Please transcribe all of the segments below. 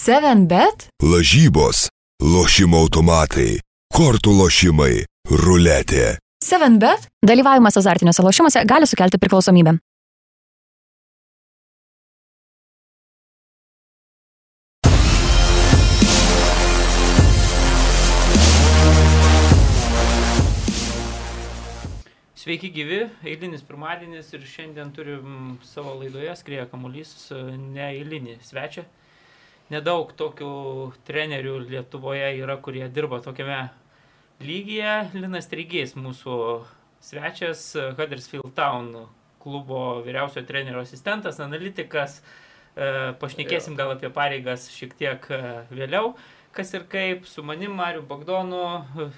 7bet? Lažybos, lošimo automatai, kortų lošimai, ruletė. 7bet? Dalyvavimas azartiniuose lošimuose gali sukelti priklausomybę. Sveiki gyvi, eilinis pirmadienis ir šiandien turim savo laidoje skrieja kamuolys neeilinį svečią. Nedaug tokių trenerių Lietuvoje yra, kurie dirba tokiame lygyje. Linas Treigės mūsų svečias, Huddersfield Town klubo vyriausiojo trenerio asistentas, analitikas. E, Pašnekėsim gal apie pareigas šiek tiek e, vėliau. Kas ir kaip, su manim Mariu Bagdonu,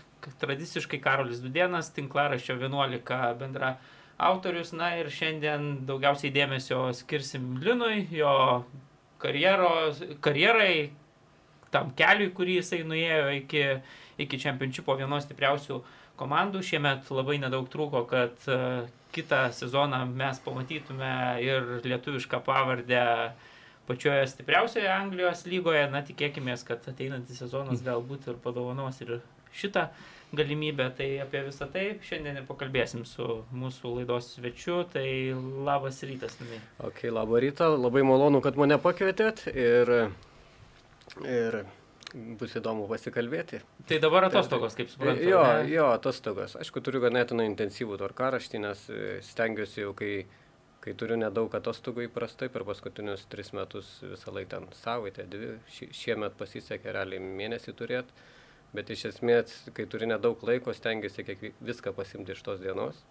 tradiciškai Karolis Dudienas, tinklaraščio 11 bendra autorius. Na ir šiandien daugiausiai dėmesio skirsim Linui, jo karjeros, karjerai, tam keliui, kurį jisai nuėjo iki, iki čempionšipo vienos stipriausių komandų. Šiemet labai nedaug trūko, kad uh, kitą sezoną mes pamatytume ir lietuvišką pavardę pačioje stipriausioje Anglijos lygoje. Na, tikėkime, kad ateinantis sezonas galbūt ir padovanos ir šitą galimybę. Tai apie visą tai šiandien ir pakalbėsim su mūsų laidos svečiu. Tai labas rytas, Minai. Ok, labą rytą, labai malonu, kad mane pakvietėt ir, ir bus įdomu pasikalbėti. Tai dabar atostogos, kaip suprantu. Jo, ne? jo, atostogos. Aišku, turiu ganėtinai intensyvų tvarkaraštį, nes e, stengiuosi jau, kai, kai turiu nedaug atostogų įprastai, per paskutinius tris metus visą laiką ten savaitę, dvi, šie, šiemet pasisekė realiai mėnesį turėti, bet iš esmės, kai turi nedaug laiko, stengiuosi kiek viską pasimti iš tos dienos.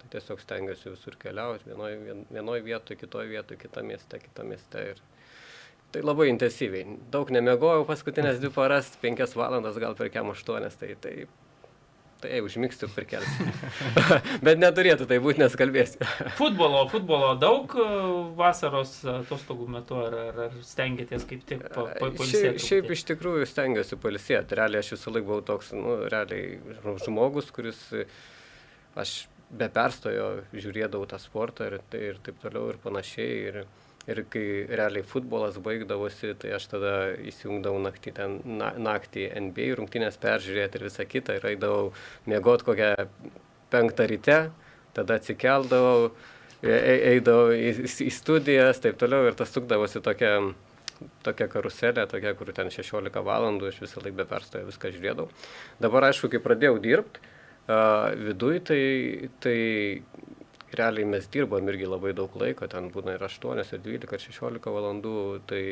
Tai tiesiog stengiuosi visur keliauti, vienoje vien, vienoj vietoje, kitoje vietoje, kitame mieste, kitame mieste. Ir tai labai intensyviai. Daug nemiegojau paskutinės dvi paras, penkias valandas, gal per kem aštuonias, tai, tai, tai užmigsiu per kelias. Bet neturėtų tai būti, nes kalbėsiu. Futbolo, futbolo daug e, vasaros atostogų metu, ar, ar, stengiatės kaip tik pa, pa, Šiaip, pailsėti? šiaip iš tikrųjų stengiuosi palisėti. Realiai aš visą laiką buvau toks, nu, realiai žmogus, kuris e, aš be perstojo žiūrėdavau tą sportą ir, tai, ir taip toliau ir panašiai. Ir, ir kai realiai futbolas baigdavosi, tai aš tada įsijungdavau naktį, ten, na, naktį NBA rungtynės peržiūrėti ir visą kitą. Ir eidavau mėgoti kokią penktą ryte, tada atsikeldavau, e- e- eidavau į, į studijas, taip toliau ir tas sukdavosi tokia tokia karuselė, tokia, kur ten 16 valandų, aš visą laiką be perstojo viską žiūrėdavau. Dabar, aišku, kai pradėjau dirbti, uh, viduj, tai, tai realiai mes dirbam irgi labai daug laiko, ten būna ir 8, ir 12, ir 16 valandų, tai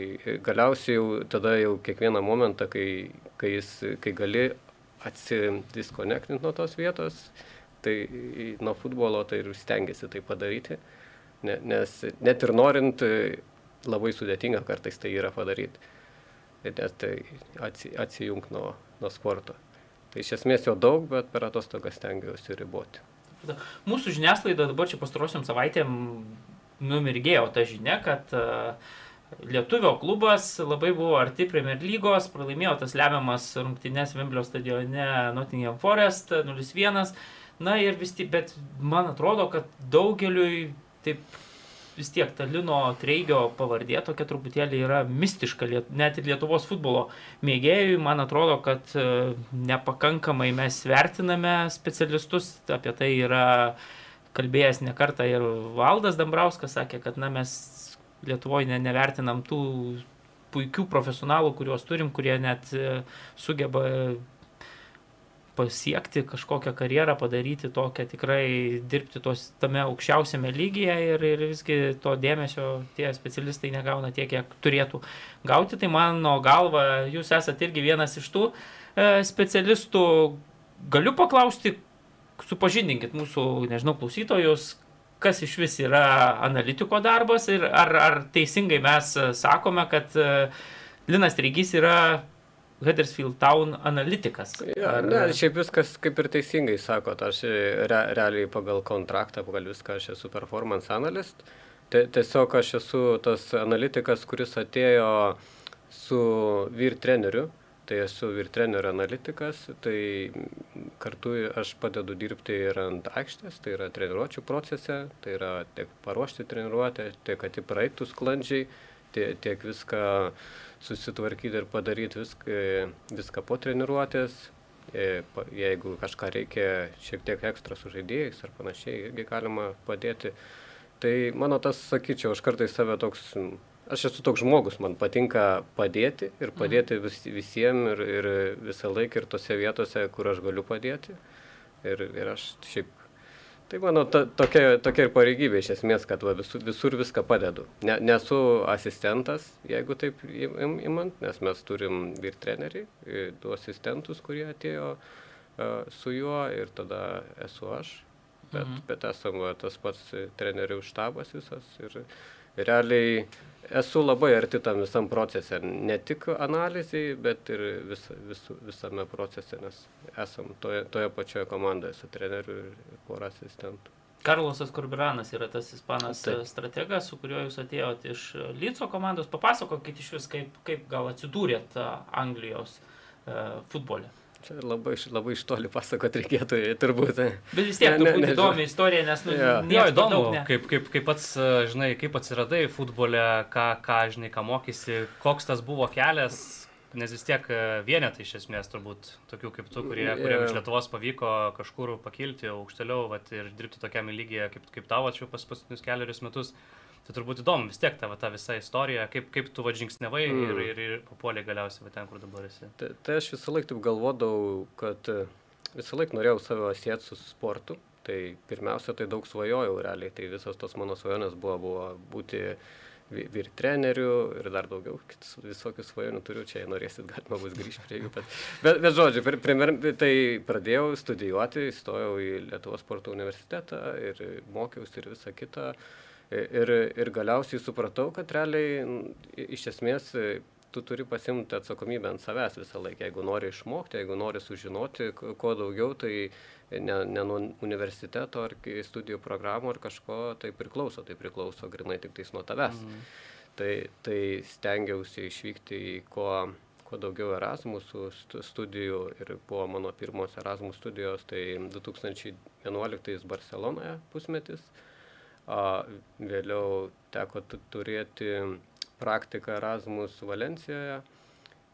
galiausiai jau tada jau kiekvieną momentą, kai, kai, jis, kai gali atsidiskonektinti nuo tos vietos, tai nuo futbolo, tai ir stengiasi tai padaryti, ne, nes net ir norint, labai sudėtinga kartais tai yra padaryti, nes tai atsi, atsijung nuo, nuo sporto. Tai iš esmės jo daug, bet per atostogas stengiuosi riboti. Mūsų žiniasklaida dabar čia pastarosiam savaitėm numirgėjo ta žinia, kad uh, Lietuvio klubas labai buvo arti Premier lygos, pralaimėjo tas lemiamas rungtynes Vimblio stadione Nottingham Forest 0-1. Na ir vis tik, bet man atrodo, kad daugeliui taip vis tiek ta Lino Treigio pavardė tokia truputėlį yra mistiška, net ir Lietuvos futbolo mėgėjui. Man atrodo, kad e, nepakankamai mes vertiname specialistus, apie tai yra kalbėjęs ne kartą ir Valdas Dambrauskas sakė, kad na, mes Lietuvoje ne, nevertinam tų puikių profesionalų, kuriuos turim, kurie net e, sugeba pasiekti kažkokią karjerą, padaryti tokią tikrai dirbti tos, tame aukščiausiame lygyje ir, ir visgi to dėmesio tie specialistai negauna tiek, kiek turėtų gauti. Tai mano galva, jūs esate irgi vienas iš tų e, specialistų. Galiu paklausti, supažindinkit mūsų, nežinau, klausytojus, kas iš vis yra analitiko darbas ir ar, ar teisingai mes sakome, kad e, Linas Treigys yra Huddersfield Town analitikas. Ja, Ar- ne, šiaip viskas kaip ir teisingai sakot, aš re, realiai pagal kontraktą, pagal viską aš esu performance analyst. Te, tiesiog aš esu tas analitikas, kuris atėjo su vyr treneriu, tai esu vyr trenerio analitikas, tai kartu aš padedu dirbti ir ant aikštės, tai yra treniruočio procese, tai yra tiek paruošti treniruotę, tiek kad ji praeitų sklandžiai, tiek, tiek viską susitvarkyti ir padaryti viską, viską po treniruotės. E, Jeigu kažką reikia šiek tiek ekstra su žaidėjais ar panašiai, irgi galima padėti. Tai mano tas, sakyčiau, aš kartais save toks, aš esu toks žmogus, man patinka padėti ir padėti vis, visiems ir, ir visą laiką ir tose vietose, kur aš galiu padėti. Ir, ir aš šiaip Tai mano ta, tokia, tokia ir pareigybė iš esmės, kad va, visur, visur viską padedu. Ne, nesu asistentas, jeigu taip im- im- imant, nes mes turim vyr trenerį, i, du asistentus, kurie atėjo a, su juo ir tada esu aš. Bet, Mhm. bet esam va, tas pats trenerių štabas visas ir realiai esu labai arti tam visam procese. Ne tik analizai, bet ir vis, vis, visame procese, nes esam toje, toje pačioje komandoje su treneriu ir pora asistentų. Karlosas Kurbiranas yra tas ispanas Taip. Strategas, su kuriuo jūs atėjote iš e, Lyco komandos. Papasakokit iš vis, kaip, kaip gal atsidūrėt Anglijos uh, futbole. Čia labai, labai iš toli pasakot reikėtų, turbūt. Bet vis tiek, Ne, ne, įdomi istorija, nes, nu, Jo. Jo, įdomu, daug ne. kaip, kaip, kaip pats, e, žinai, kaip atsiradai futbole, ką, ką, žinai, ką mokysi, koks tas buvo kelias, nes vis tiek e, vienetai iš esmės turbūt, tokių kaip tu, kurie, kuriem iš. Lietuvos pavyko kažkur pakilti aukštėliau vat, ir dirbti tokiame lygyje kaip, kaip tavo čia pas paskutinius keliarius metus. Tai turbūt įdomu vis tiek ta, va, ta visa istorija, kaip, kaip tu va žingsnevai mm. ir, ir, ir papuoliai galiausiai va, ten, kur dabar esi. Tai, tai aš visą laiką taip galvodavau, kad e, visą laiką norėjau save sieti su sportu. Tai pirmiausia, tai daug svajojau realiai. Tai visos tos mano svajonės buvo, buvo būti vyr treneriu ir dar daugiau visokių svajonių turiu. Čia, jei norėsit, galima bus grįžti prie jų. Bet, bet, bet žodžiu, pir- primer- tai pradėjau studijuoti, įstojau į Lietuvos sporto universitetą ir mokiausi ir visą kitą. Ir, ir galiausiai supratau, kad realiai iš esmės e, tu turi pasimti atsakomybę ant savęs visą laiką. Jeigu nori išmokti, jeigu nori sužinoti ko daugiau, tai ne, ne nuo universiteto ar studijų programų ar kažko tai priklauso. Tai priklauso grinai tik tais nuo tavęs. Mhm. Tai, tai stengiausi išvykti į kuo, kuo daugiau Erasmusų stu- studijų ir buvo mano pirmos Erasmus studijos, tai 2011 Barcelonoje pusmetis. Vėliau teko tu- turėti praktiką Erasmus Valencijoje.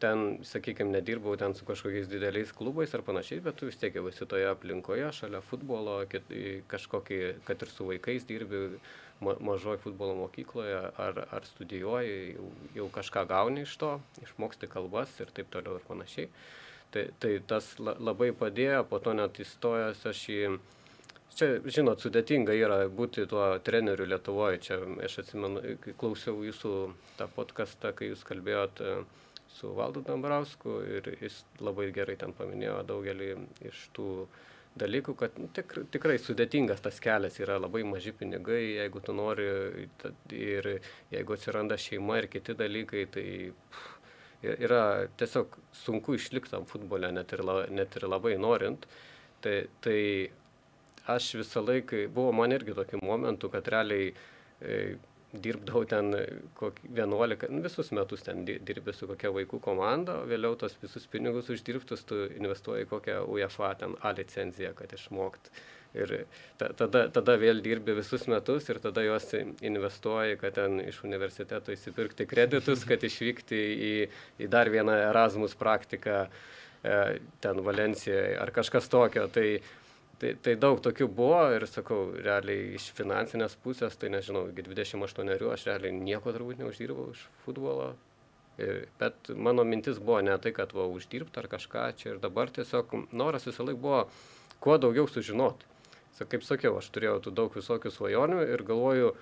Ten, sakykime, nedirbau ten su kažkokiais dideliais klubais ar panašiai, bet tu vis tiek jau esi toje aplinkoje, šalia futbolo, kažkokį, kad ir su vaikais dirbi ma, mažoji futbolo mokykloje ar, ar studijuoji, jau, jau kažką gauni iš to, išmoksti kalbas ir taip toliau ir panašiai. Tai, tai tas la- labai padėjo, po to net įstojęs aš į... Čia, žinot, sudėtinga yra būti tuo treneriu Lietuvoje. Čia aš atsimenu, klausiau jūsų tą podcastą, kai jūs kalbėjot e, su Valdu Dambrausku ir jis labai gerai ten paminėjo daugelį iš tų dalykų, kad nu, tik, tikrai sudėtingas tas kelias yra labai maži pinigai, jeigu tu nori ir jeigu atsiranda šeima ir kiti dalykai, tai pff, yra tiesiog sunku išlikti tam futbole, net ir, la, net ir labai norint. Tai, tai aš visą laiką, buvo man irgi tokių momentų, kad realiai e, dirbdavau ten kokį 11, nu, visus metus ten di- dirbi su kokia vaikų komanda, vėliau tos visus pinigus uždirbtus tu investuoji kokią UEFA ten A licenciją, kad išmokt. Ir ta, tada, tada vėl dirbi visus metus ir tada juos investuoji, kad ten iš universiteto įsipirkti kreditus, kad išvykti į, į dar vieną Erasmus praktiką e, ten Valencijoje ar kažkas tokio. Tai, Tai, tai daug tokių buvo ir sakau, realiai iš finansinės pusės, tai nežinau, iki 28 aš realiai nieko turbūt neuždirbau iš futbolo. Ir, bet mano mintis buvo ne tai, kad va uždirbti ar kažką čia ir dabar tiesiog noras visą laiką buvo kuo daugiau sužinoti. Sa- Kaip sakiau, aš turėjau tų daug visokių svajonių ir galvoju,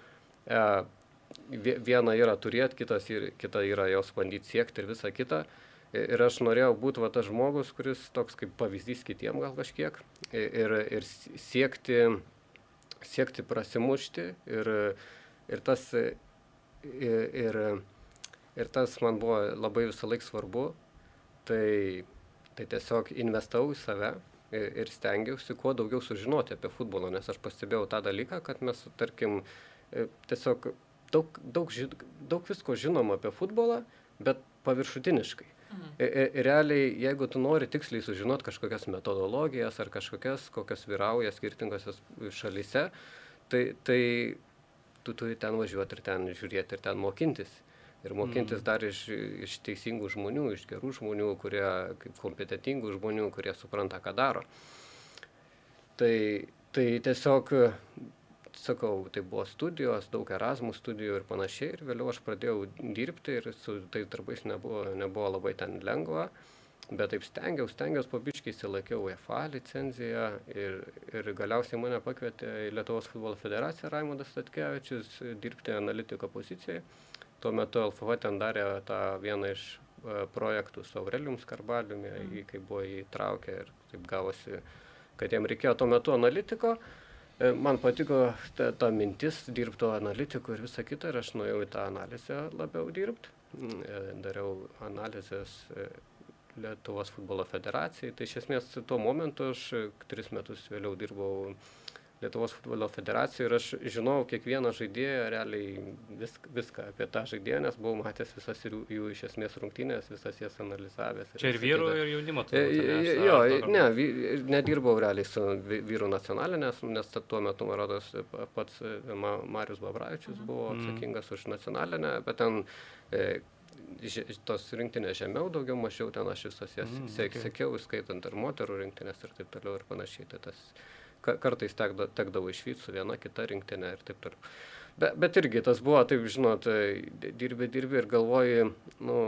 e, vie- viena yra turėti, kita yra jos bandyti siekti ir visa kita. Ir aš norėjau būti va tas žmogus, kuris toks kaip pavyzdys kitiem gal kažkiek ir, ir siekti, siekti prasimušti ir, ir, tas, ir, ir, ir tas man buvo labai visą laiką svarbu. Tai, tai tiesiog investavau į save ir, ir stengiausi kuo daugiau sužinoti apie futbolą, nes aš pastebėjau tą dalyką, kad mes, tarkim, tiesiog daug, daug, daug visko žinom apie futbolą, bet paviršutiniškai. Ir realiai, jeigu tu nori tiksliai sužinoti kažkokias metodologijas ar kažkokias, kokios vyrauja skirtingose šalyse, tai, tai tu turi ten važiuoti ir ten žiūrėti ir ten mokintis. Ir mokintis dar iš, iš teisingų žmonių, iš gerų žmonių, kurie, kaip kompetitingų žmonių, kurie supranta, ką daro. Tai, tai tiesiog, sakau, tai buvo studijos, daug Erasmus studijų ir panašiai. Ir vėliau aš pradėjau dirbti ir su tais darbais nebuvo, nebuvo labai ten lengva. Bet taip stengiausi, stengiausi pabiškiai įsilaikiau UEFA licenciją ir, ir galiausiai mane pakvietė į Lietuvos futbolo federaciją Raimondas Statkevičius dirbti analitiko pozicijoje. Tuo metu LFV ten darė tą vieną iš e, projektų su Aurelium Skarbaliumi, mm. kai buvo įtraukę ir taip gavosi, kad jiem reikėjo tuo metu analitiko. E, man patiko ta, ta mintis dirbti analitiku ir visa kita ir aš nuėjau į tą analizę labiau dirbti. Mm, e, dariau analizės Lietuvos futbolo federacijai. Tai iš esmės tuo momentu aš tris metus vėliau dirbau Lietuvos futbolo federacijoje ir aš žinau kiekvieną žaidėją, realiai visk, viską apie tą žaidėją, nes buvau matęs visas jų, jų iš esmės rungtynės, visas jas analizavęs. Čia ir vyrų, ir jaunimo tai. Jo, ne, vy, nedirbau realiai su vyrų nacionalinė, nes, tuo metu, man rodos, pats Marius Babravičius buvo mhm. atsakingas už nacionalinę, bet ten e, tos rinktinės žemiau, daugiau mažiau ten aš visas jas mm, okay. sekiau, skaitant ir moterų rinktinės ir taip toliau ir panašiai. Tai tas kartais tekdavo, tekdavo išvykti su viena kita rinktinė ir taip toliau. Be, bet irgi tas buvo, taip žinot, dirbi, dirbi ir galvoji, nu,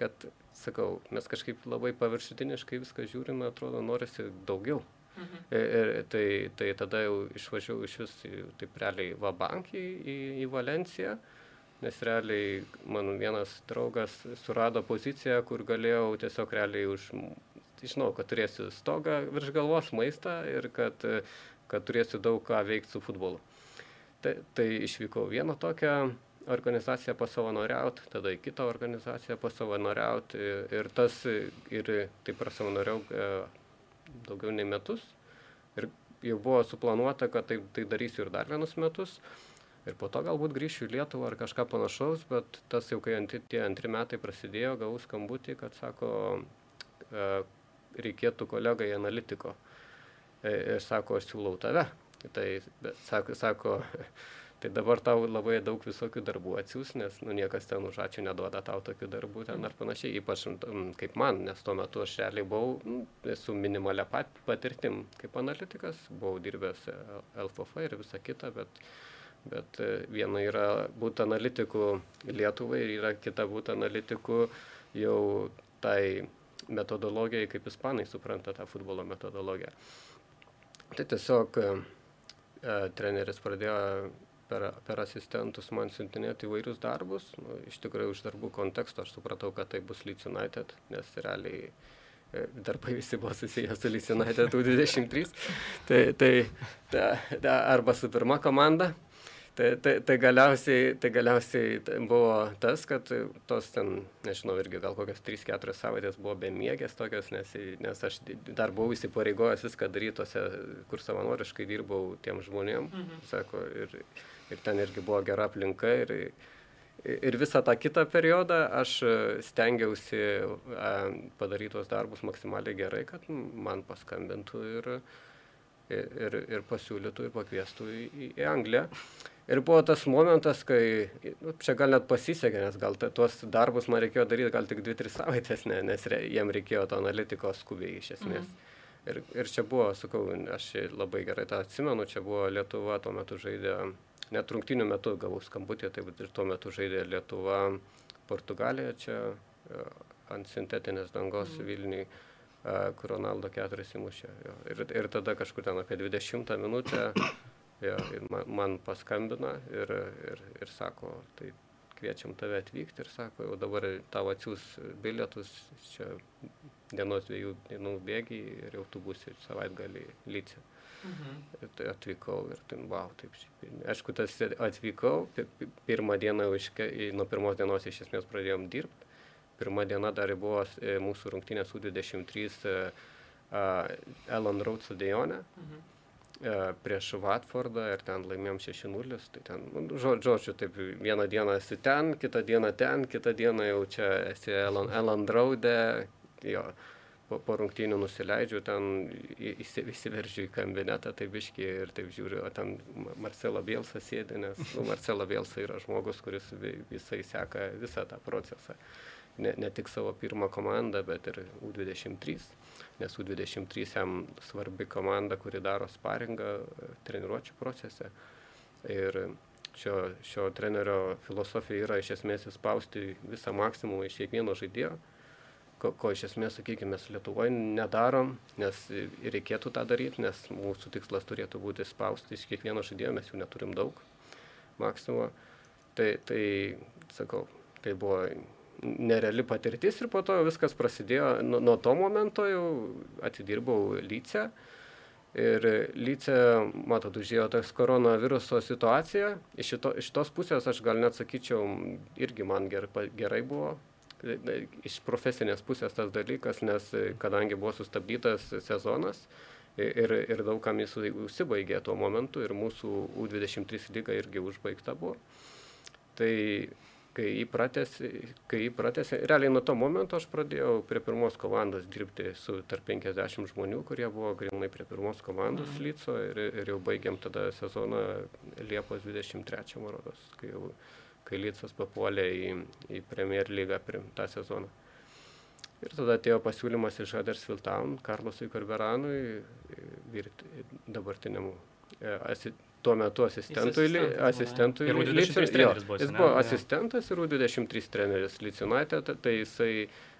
kad, sakau, mes kažkaip labai paviršutiniškai viską žiūrime, atrodo, norisi daugiau. Mhm. Ir, ir tai, tai tada jau išvažiavau iš vis, taip realiai, Vabankį į, į Valenciją. Nes realiai mano vienas draugas surado poziciją, kur galėjau tiesiog realiai už, žinau, kad turėsiu stogą virš galvos, maistą ir kad, kad turėsiu daug ką veikti su futbolu. Tai, tai išvykau vieną tokią organizaciją pasavanoriauti, tada į kitą organizaciją pasavanoriauti ir tas, ir taip prasavanoriau e, daugiau nei metus ir jau buvo suplanuota, kad tai, tai darysiu ir dar vienus metus ir po to galbūt grįšiu į Lietuvą ar kažką panašaus, bet tas jau kai antri, tie antri metai prasidėjo, gavau skambutį, kad sako, e, reikėtų kolegai analitiko. E, ir sako, aš siūlau tave. Tai sako, sako tai dabar tau labai daug visokių darbų atsiūs, nes nu, niekas ten už ačiū neduoda tau tokių darbų ten ar panašiai, ypač kaip man, nes tuo metu aš realiai buvau nu, su minimalia pat, patirtim kaip analitikas, buvau dirbęs LFF ir visa kita, bet Bet e, viena yra būti analitiku Lietuvai ir yra kita būti analitiku jau tai metodologijai, kaip ispanai supranta tą futbolo metodologiją. Tai tiesiog e, e, treneris pradėjo per, per asistentus man siuntinėti įvairius darbus. Nu, iš tikrųjų, už darbų konteksto aš supratau, kad tai bus Leeds United, nes realiai e, darbai visi buvo susiję su Leeds United U23. tai, tai ta, ta, arba su pirma komanda, Tai, tai, tai, galiausiai, tai galiausiai buvo tas, kad tos ten, nežinau, irgi gal kokios 3-4 savaitės buvo bemiegės tokios, nes, nes aš dar buvau įsipareigojęs viską daryti tose, kur savanoriškai dirbau tiem žmonėm, mhm. sako, ir, ir ten irgi buvo gera aplinka. Ir, ir visą tą kitą periodą aš stengiausi padaryti tos darbus maksimaliai gerai, kad man paskambintų ir, ir, ir pasiūlytų ir pakviestų į, į Angliją. Ir buvo tas momentas, kai, nu, čia gal net pasisekė, nes gal tuos darbus man reikėjo daryti gal tik 2-3 savaitės, ne, nes re, jiem reikėjo to analitiko skubiai iš esmės. Mhm. Ir, ir čia buvo, sakau, aš labai gerai tą atsimenu, čia buvo Lietuva, tuo metu žaidė, net rungtinių metų gavau skambutį, taip ir tuo metu žaidė Lietuva, Portugalija, čia e, ant sintetinės dangos mhm. Vilniui, e, kur Ronaldo keturis įmušė. Ir, ir tada kažkur ten apie 20 minutę Jo, ir man, man paskambina ir, ir, ir sako, tai kviečiam tave atvykti ir sako, jau dabar tavo atsiūs bilietus, čia dienos dviejų dienų bėgiai ir jau tu būsi savaitgalį lyci. Mhm. Ir tai atvykau ir tai, wow, taip. Aišku, tas atvykau, pirmą dieną, nuo pirmos dienos iš esmės pradėjom dirbti. Pirma diena dar buvo e, mūsų rungtynės U23 Ellen Road stadione. Mhm E, prieš Watfordą ir ten laimėjom 6-0, tai ten, nu, žodžiu, taip vieną dieną esi ten, kitą dieną ten, kitą dieną jau čia esi Elan, Elan Draudė, jo, po, po rungtynių nusileidžiu, ten įsi, įsiveržiu į kabinetą, tai biški ir taip žiūriu, o ten Marcelo Bielsa sėdi, nes nu, Marcelo Bielsa yra žmogus, kuris visai seka visą tą procesą. Ne, ne tik savo pirmą komandą, bet ir U23, nes U23 jam svarbi komanda, kuri daro sparingą e, treniruočio procese. Ir šio, šio trenerio filosofija yra iš esmės įspausti visą maksimumą iš kiekvieno žaidėjo ko, ko iš esmės, sakykime, mes Lietuvoje nedarom, nes reikėtų tą daryti, nes mūsų tikslas turėtų būti spausti iš kiekvieno žaidėjo, mes jų neturim daug, maksimumo. Tai, tai, sakau, tai buvo nereali patirtis ir po to viskas prasidėjo, nuo, nuo to momento jau atidirbau Lyce. Ir Lyce, matot, užėjo tas koronaviruso situacija. Iš, šito, iš tos pusės aš gal net sakyčiau, irgi man ger, gerai buvo, iš profesinės pusės tas dalykas, nes kadangi buvo sustabdytas sezonas ir, ir daugam jis užsibaigė tuo momentu ir mūsų U23 lyga irgi užbaigta buvo. Tai kai įpratėsi, kai įpratėsi, realiai nuo to momento aš pradėjau prie pirmos komandos dirbti su tarp 50 žmonių, kurie buvo grinai prie pirmos komandos mhm. lyco ir, ir jau baigiam tada sezoną Liepos 23, man rodos, kai jau kai Lycas papuolė į, į Premier lygą tą sezoną. Ir tada atėjo pasiūlymas iš Huddersfield Town, Karlosui Karberanui, dabartiniam, e, tuo metu asistentui, asistentui ir U23 treneris buvo. Jis buvo ne? asistentas ir U23 treneris Licinatė, tai jisai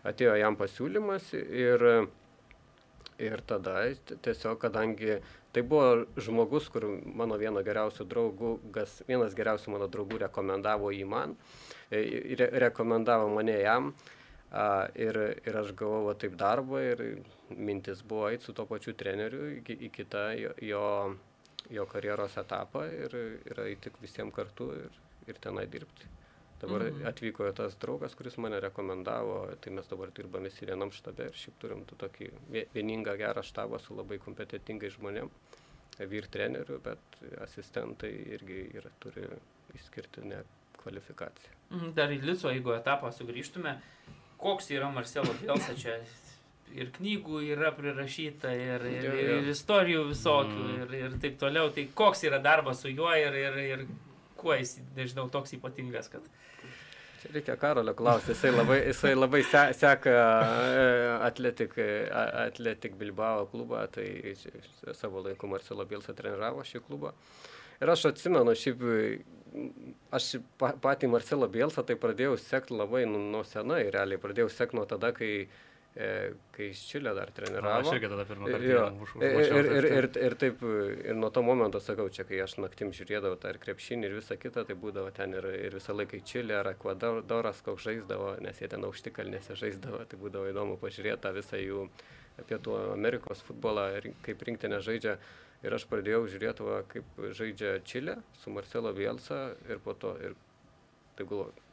atėjo jam pasiūlymas ir Ir tada tiesiog, kadangi tai buvo žmogus, kur mano vieno geriausių draugų, vienas geriausių mano draugų rekomendavo jį man, e, re, rekomendavo mane jam. A, ir, ir aš gavau va, taip darbą ir mintis buvo eiti su to pačiu treneriu į, į kitą jo, jo karjeros etapą ir, ir eiti visiems kartu ir, ir tenai dirbti. Dabar mhm. atvyko tas draugas, kuris mane rekomendavo, tai mes dabar dirbame visi vienam štabe ir šiaip turim tokį vieningą gerą štabą su labai kompetitingai žmonėm, vyr trenerių, bet asistentai irgi yra, turi išskirtinę kvalifikaciją. Mhm, dar į Lico, jeigu etapą sugrįžtume, koks yra Marcelo Bielsa čia ir knygų yra prirašyta, ir, ir, ir, ir istorijų visokių, mm. ir, ir taip toliau. Tai koks yra darbas su juo ir, ir, ir kuo jis, nežinau, toks ypatingas, kad... Čia reikia Karolio klausti, jisai labai, jisai labai se, seka e, Atletik, Atletik Bilbao klubą, tai savo laiku Marcelo Bilsa treniravo šį klubą. Ir aš atsimenu, šiaip, aš patį Marcelo Bielsą tai pradėjau sekti labai nu, nuo senai, realiai pradėjau sekti nuo tada, kai E, kai iš Čilė dar treniravo. Aš irgi tada pirmą kartą ir, ir, ir, ir, ir taip, ir nuo to momento sakau, čia kai aš naktim žiūrėdavau tą ir krepšinį ir visą kitą, tai būdavo ten ir, ir visą laiką į Čilę ar Ekvadoras koks žaisdavo, nes jie ten aukštikalnėse žaisdavo, tai būdavo įdomu pažiūrėti tą visą jų Pietų Amerikos futbolą, kaip rinktinė žaidžia. Ir aš pradėjau žiūrėti, kaip žaidžia Čilė su Marcelo Bielsa ir po to, ir tai galvoju,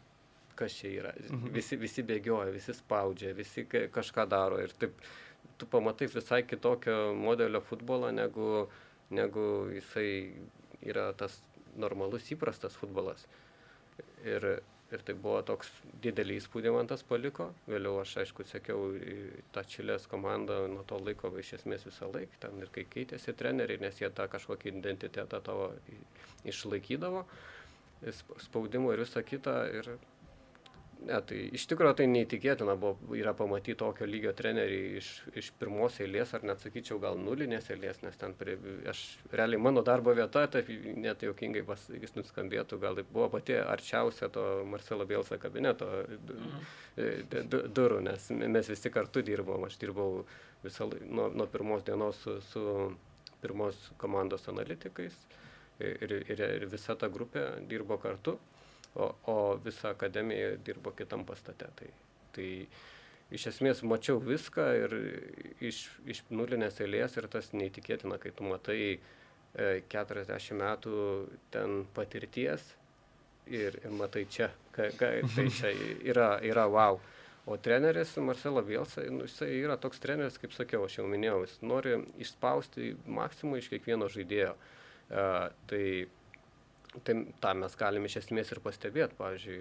kas čia yra. Mhm. Visi, visi bėgioja, visi spaudžia, visi kažką daro ir taip tu pamatai visai kitokio modelio futbolą, negu, negu jisai yra tas normalus įprastas futbolas. Ir, ir tai buvo toks didelį įspūdį man tas paliko. Vėliau aš aišku sekiau tą Čilės komandą nuo to laiko iš esmės visą laiką, ten ir kai keitėsi treneriai, nes jie tą kažkokį identitetą tavo išlaikydavo, spaudimo ir visą kitą. Ir Ne, tai iš tikrųjų tai neįtikėtina buvo, yra pamatyti tokio lygio trenerį iš, iš pirmos eilės, ar net sakyčiau gal nulinės eilės, nes ten prie, aš realiai mano darbo vieta, tai net jaukingai jis nuskambėtų, gal tai buvo pati arčiausia to Marcelo Bielsa kabineto mhm. durų, nes mes visi kartu dirbom, aš dirbau visą, nuo, nuo pirmos dienos su, su pirmos komandos analitikais ir, ir, ir visa ta grupė dirbo kartu o, o visa akademija dirbo kitam pastate. Tai, tai iš esmės mačiau viską ir iš, iš nulinės eilės ir tas neįtikėtina, kai tu matai e, 40 metų ten patirties ir, ir matai čia, ka, ka, tai čia yra, yra wow. O treneris Marcelo Bielsa, nu, jisai yra toks treneris, kaip sakiau, aš jau minėjau, jis nori išspausti maksimumą iš kiekvieno žaidėjo. Uh, tai Tai tą mes galime iš esmės ir pastebėti, pavyzdžiui,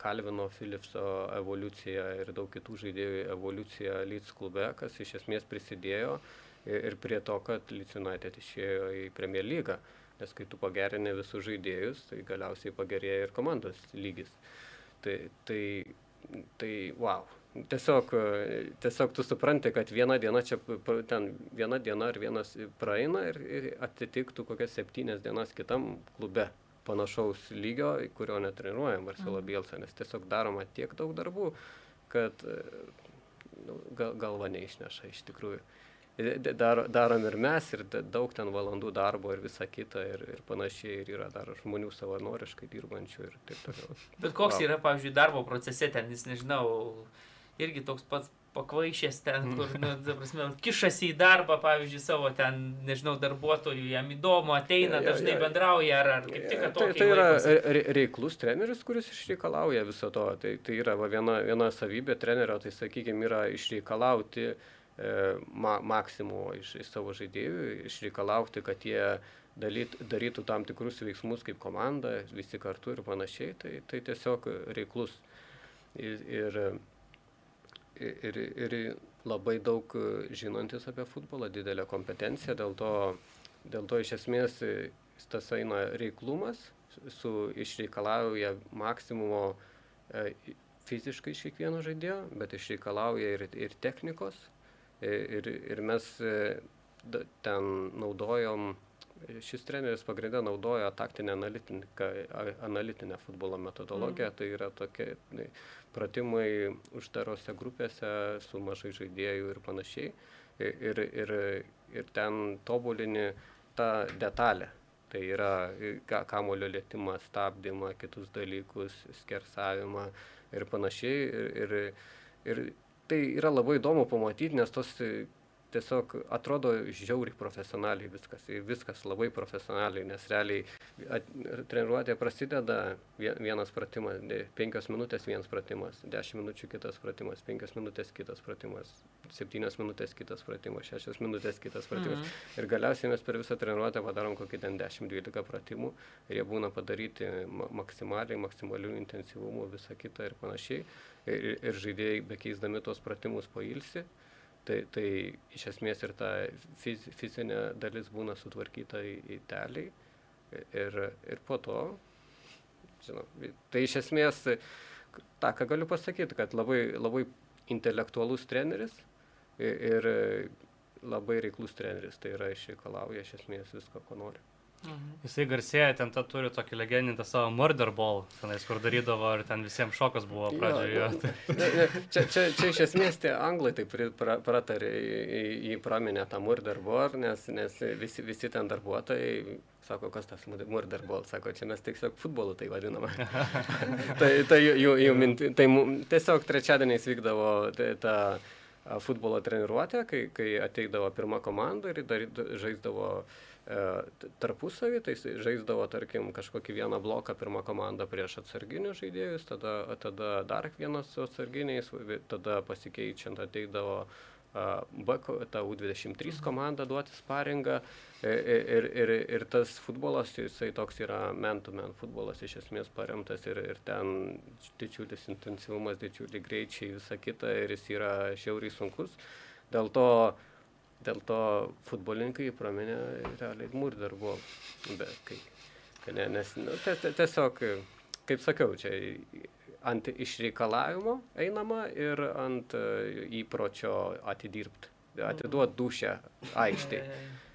Kalvino Philipso evoliucija ir daug kitų žaidėjų evoliucija Leeds klube, kas iš esmės prisidėjo ir prie to, kad Leeds United išėjo į Premier lygą. Nes kai tu pagerini visus žaidėjus, tai galiausiai pagerėja ir komandos lygis. Tai, tai, tai wow, Tiesiog, tiesiog tu supranti, kad viena diena čia, ten viena diena ar vienas praeina ir, ir atitiktų kokias septynias dienas kitam klube panašaus lygio, kurio netreniruoja Marcelo mhm. Bielsa, nes tiesiog daroma tiek daug darbų, kad nu, gal, galva neišneša iš tikrųjų. Dar, darom ir mes, ir daug ten valandų darbo ir visa kita ir, ir panašiai, ir yra dar žmonių savanoriškai dirbančių ir taip toliau. Bet koks wow. yra, pavyzdžiui, darbo procese ten, jis nežinau, irgi toks pats pakvaišęs ten, mm. kur, nu, prasme, kišasi į darbą, pavyzdžiui, savo ten, nežinau, darbuotojų, jam įdomu, ateina, ja, dažnai ja, bendrauja, ar, ar kaip tik ja, tai, tai yra re, reiklus treneris, kuris išreikalauja viso to. Tai, tai yra va, viena, viena savybė trenerio, tai sakykime, yra išreikalauti e, ma, maksimumo iš, iš savo žaidėjų, išreikalauti, kad jie dalyt, darytų tam tikrus veiksmus kaip komanda, visi kartu ir panašiai, tai, tai tiesiog reiklus. Ir, ir ir, ir labai daug žinantis apie futbolą, didelę kompetenciją, dėl to, dėl to iš esmės tas eina reiklumas, su išreikalauja maksimumo e, fiziškai iš kiekvieno žaidėjo, bet išreikalauja ir, ir technikos. Ir, ir mes e, ten naudojom šis treneris pagrindė naudoja taktinę analitinę futbolo metodologiją, mm. tai yra tokie tai, pratimai uždarose grupėse su mažai žaidėjų ir panašiai. Ir, ir, ir ten tobulini tą detalę. Tai yra kamulio lėtimą, stabdymą, kitus dalykus, skersavimą ir panašiai. Ir, ir, ir tai yra labai įdomu pamatyti, nes tos tiesiog atrodo žiauriai profesionaliai viskas, viskas labai profesionaliai, nes realiai treniruotė prasideda vienas pratimas, penkios minutės vienas pratimas, dešimt minučių kitas pratimas, penkios minutės kitas pratimas, septynios minutės kitas pratimas, šešios minutės kitas pratimas. Mhm. Ir galiausiai mes per visą treniruotę padarom kokį ten 10-12 pratimų ir jie būna padaryti maksimaliai, maksimalių intensyvumų, visą kitą ir panašiai. Ir, ir žaidėjai bekeisdami tuos pratimus pailsi Tai, tai iš esmės ir ta fiz, fizinė dalis būna sutvarkyta į, į telį ir, ir po to, žinau, tai iš esmės, tą ką galiu pasakyti, kad labai, labai intelektualus treneris ir, ir labai reiklus treneris, tai yra išreikalauja iš esmės viską, ko nori. Mhm. Jisai garsėja, ten ta turi tokį legendintą savo murder ball, tenais, kur darydavo ir ten visiems šokas buvo pradžioje. Ne, čia, čia, čia iš esmės tie anglai taip pra, pratarė, jį praminė tą murder ball, nes, nes visi, visi ten darbuotojai sako, kas tas murder ball, sako, čia mes tiesiog futbolu tai vadiname. tai tai, jų, jų minti, tai tiesiog trečiadieniais vykdavo tai, ta futbolo treniruotė, kai, kai ateidavo pirma komanda ir dar, žaisdavo uh, tarpusavį, tai žaisdavo, tarkim, kažkokį vieną bloką pirmą komandą prieš atsarginius žaidėjus, tada, tada dar vienas su atsarginiais, tada pasikeičiant ateidavo B, ta U23 komanda duoti sparingą ir, e, ir, ir, ir tas futbolas, jisai toks yra man-to-man futbolas iš esmės paremtas ir, ir ten didžiulis intensyvumas, didžiuliai greičiai, visa kita ir jis yra šiauriai sunkus. Dėl to Dėl to futbolininkai praminė realiai murder buvo. Bet kai, kai ne, nes nu, tiesiog, kaip sakiau, čia ant išreikalavimo einama ir ant įpročio atidirbti, atiduoti dušę aikštėje.